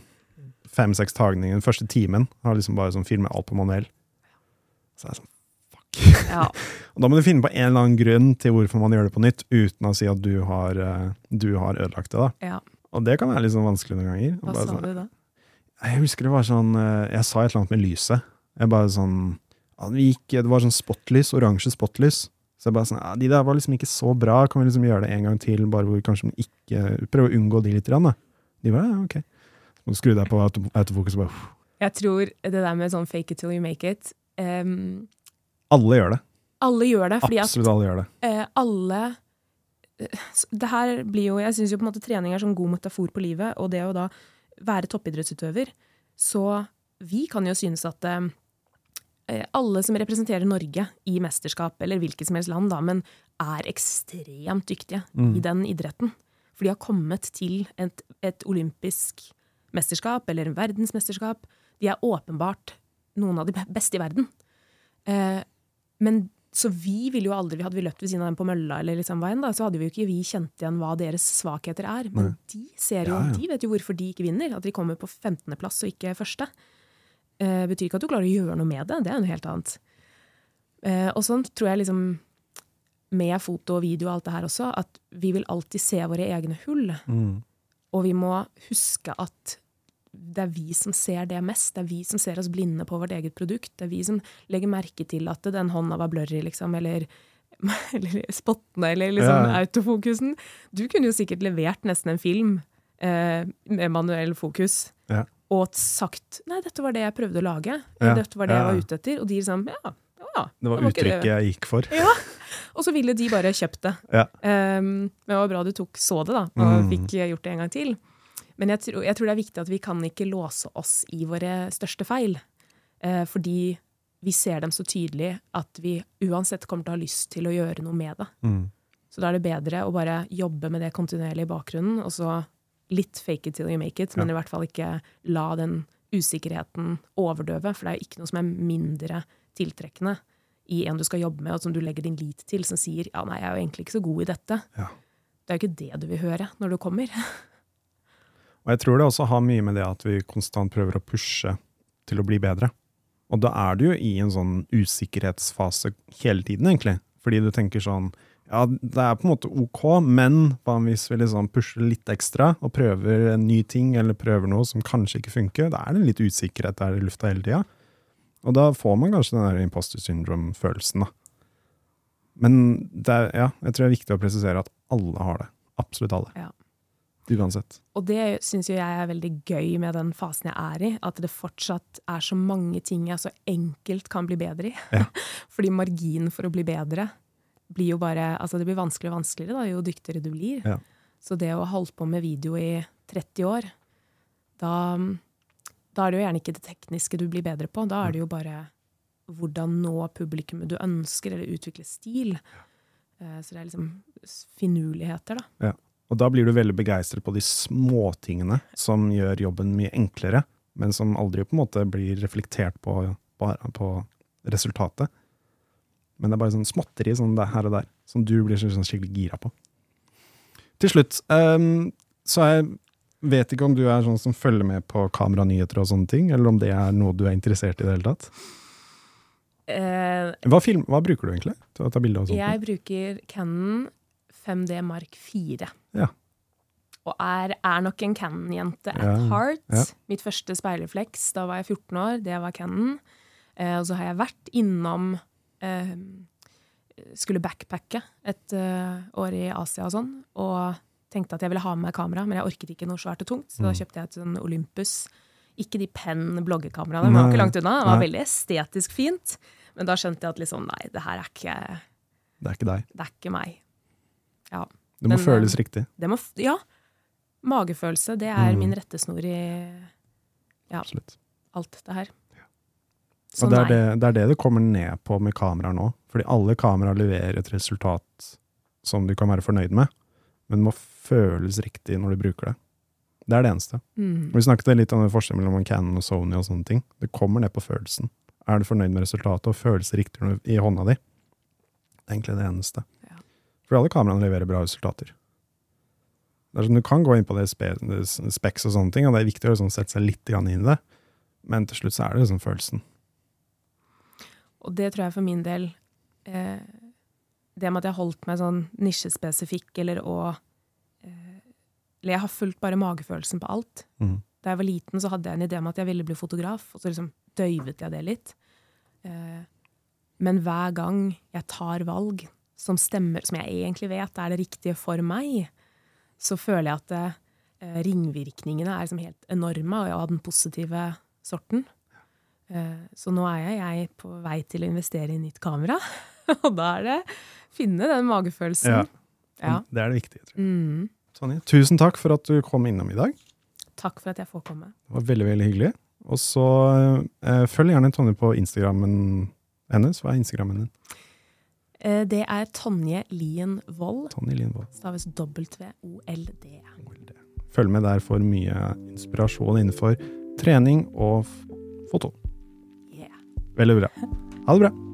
fem-seks tagninger den første timen. Har liksom bare sånn filmet alt på manuell. Så er jeg sånn, Ja. og da må du finne på en eller annen grunn til hvorfor man gjør det på nytt, uten å si at du har, eh, du har ødelagt det. da. ja. Og det kan være litt sånn vanskelig noen ganger. Hva sa sånn, du da? Jeg husker det var sånn eh, Jeg sa et eller annet med lyset. Jeg bare sånn gikk, det var sånn spotlys, oransje spotlys. Så jeg bare sånn, ja, De der var liksom ikke så bra, kan vi liksom gjøre det en gang til? bare hvor kanskje ikke Prøve å unngå de litt. grann, Da. De bare ja, ok. Så skrudde jeg på autofokus og bare. Jeg tror det der med sånn fake it till you make it um, Alle gjør det. Alle gjør det, fordi at Absolutt alle gjør det. Uh, alle Det her blir jo Jeg syns jo på en måte trening er sånn god metafor på livet, og det å da være toppidrettsutøver Så vi kan jo synes at eh, eh, alle som representerer Norge i mesterskap, eller hvilket som helst land, da, men er ekstremt dyktige Mm. i den idretten. For de har kommet til et, et olympisk mesterskap eller en verdensmesterskap. De er åpenbart noen av de beste i verden. Eh, men så vi ville jo aldri, Hadde vi løpt ved siden av dem på mølla, eller liksom veien, da, så hadde vi jo ikke vi kjent igjen hva deres svakheter er. Men Nei. de ser jo, Ja, ja. de vet jo hvorfor de ikke vinner. At de kommer på 15.-plass og ikke første. Eh, betyr ikke at du klarer å gjøre noe med det. Det er noe helt annet. Eh, og sånn tror jeg liksom med foto og video og alt det her også, at vi vil alltid se våre egne hull. Mm. Og vi må huske at det er vi som ser det mest. Det er vi som ser oss blinde på vårt eget produkt. Det er vi som legger merke til at den hånda var blurry, liksom, eller, eller spottene, eller liksom Ja. autofokusen. Du kunne jo sikkert levert nesten en film eh, med manuell fokus. Ja. Og sagt 'nei, dette var det jeg prøvde å lage', Ja, 'dette var det jeg var ute etter'. Og de liksom 'ja, ja'. Det var uttrykket jeg gikk for. Ja. Og så ville de bare kjøpt det. Ja. Um, men det var bra du tok, så det, da, og Mm. fikk gjort det en gang til. Men jeg tror, jeg tror det er viktig at vi kan ikke låse oss i våre største feil. Eh, fordi vi ser dem så tydelig at vi uansett kommer til å ha lyst til å gjøre noe med det. Mm. Så da er det bedre å bare jobbe med det kontinuerlig i bakgrunnen, og så litt fake it till you make it, men i hvert fall ikke la den usikkerheten overdøve, for det er jo ikke noe som er mindre tiltrekkende i en du skal jobbe med, og som du legger din lit til, som sier ja, nei, jeg er jo egentlig ikke så god i dette. Ja. Det er jo ikke det du vil høre når du kommer. Og jeg tror det også har mye med det at vi konstant prøver å pushe til å bli bedre. Og da er du jo i en sånn usikkerhetsfase hele tiden, egentlig. Fordi du tenker sånn Ja, det er på en måte ok, men hva hvis vi liksom pusher litt ekstra og prøver en ny ting, eller prøver noe som kanskje ikke funker? Da er det litt usikkerhet der i lufta hele tida. Og da får man kanskje den der imposter syndrome-følelsen, da. Men er, ja, jeg tror det er viktig å presisere at alle har det. Absolutt alle. Ja. Uansett. Og det syns jo jeg er veldig gøy med den fasen jeg er i. At det fortsatt er så mange ting jeg så enkelt kan bli bedre i. Ja. Fordi marginen for å bli bedre blir jo bare Altså det blir vanskeligere og vanskeligere da, jo dyktigere du blir. Ja. Så det å ha holdt på med video i 30 år, da, da er det jo gjerne ikke det tekniske du blir bedre på. Da er det jo bare hvordan nå publikummet du ønsker, eller utvikle stil. Eh, Så det er liksom finurligheter, da. Og da blir du veldig begeistret på de småtingene som gjør jobben mye enklere, men som aldri på en måte blir reflektert på, på, på resultatet. Men det er bare sånn småtteri sånn her og der, som du blir sånn skikkelig gira på. Til slutt, um, så jeg vet ikke om du er sånn som følger med på kameranyheter og sånne ting, eller om det er noe du er interessert i i det hele tatt. Uh, Hva, film, hva bruker du egentlig til å ta sånt? Jeg bruker Canon 5D Mark 4. Ja. Og er, er nok en Canon-jente at Ja, heart. ja. Mitt første speilrefleks, da var jeg 14 år, det var Canon. Eh, og så har jeg vært innom eh, Skulle backpacke et eh, år i Asia og sånn. Og tenkte at jeg ville ha med meg kamera, men jeg orket ikke noe svært og tungt. Så da Mm. kjøpte jeg et sånn Olympus. Ikke de Penn-bloggekameraene, de var ikke langt unna. Det var Nei. veldig estetisk fint. Men da skjønte jeg at liksom, nei, det her er ikke, Det er ikke deg. det er ikke meg. Ja. Det må den, føles eh, riktig. Det må, ja. Magefølelse, det er Mm. min rettesnor i ja, alt det her. Ja. Og det er det, det er det det kommer ned på med kameraer nå. Fordi alle kameraer leverer et resultat som du kan være fornøyd med, men det må føles riktig når du bruker det. Det er det eneste. Mm. Vi snakket litt om forskjellen mellom Canon og Sony og sånne ting. Det kommer ned på følelsen. Er du fornøyd med resultatet og føles riktig i hånda di? Det er egentlig det eneste. Ja. For alle kameraene leverer bra resultater. Det er sånn, du kan gå inn på det spe, speks og sånne ting, og det er viktig å sånn, sette seg litt grann inn i det, men til slutt så er det liksom følelsen. Og det tror jeg for min del eh, Det med at jeg har holdt meg sånn nisjespesifikk, eller å eh, Eller jeg har fulgt bare magefølelsen på alt. Mm. Da jeg var liten, så hadde jeg en idé om at jeg ville bli fotograf, og så liksom døyvet jeg det litt. Eh, men hver gang jeg tar valg som stemmer, som jeg egentlig vet er det riktige for meg, så føler jeg at eh, ringvirkningene er liksom helt enorme, og av den positive sorten. Eh, Så nå er jeg, jeg på vei til å investere i nytt kamera. Og da er det finne den magefølelsen. Ja. Ja. Det er det viktige. Tror jeg. Mm. Tonje, tusen takk for at du kom innom i dag. Takk for at jeg får komme. Det var veldig veldig hyggelig. Og så eh, følg gjerne Tonje på Instagrammen hennes. Hva er Instagrammen din? Eh, Det er Tonje Lien. Tonje Lindvold. Staves W-O-L-D. Følg med der for mye inspirasjon innenfor trening og foto. Yeah. Veldig bra. Ha det bra.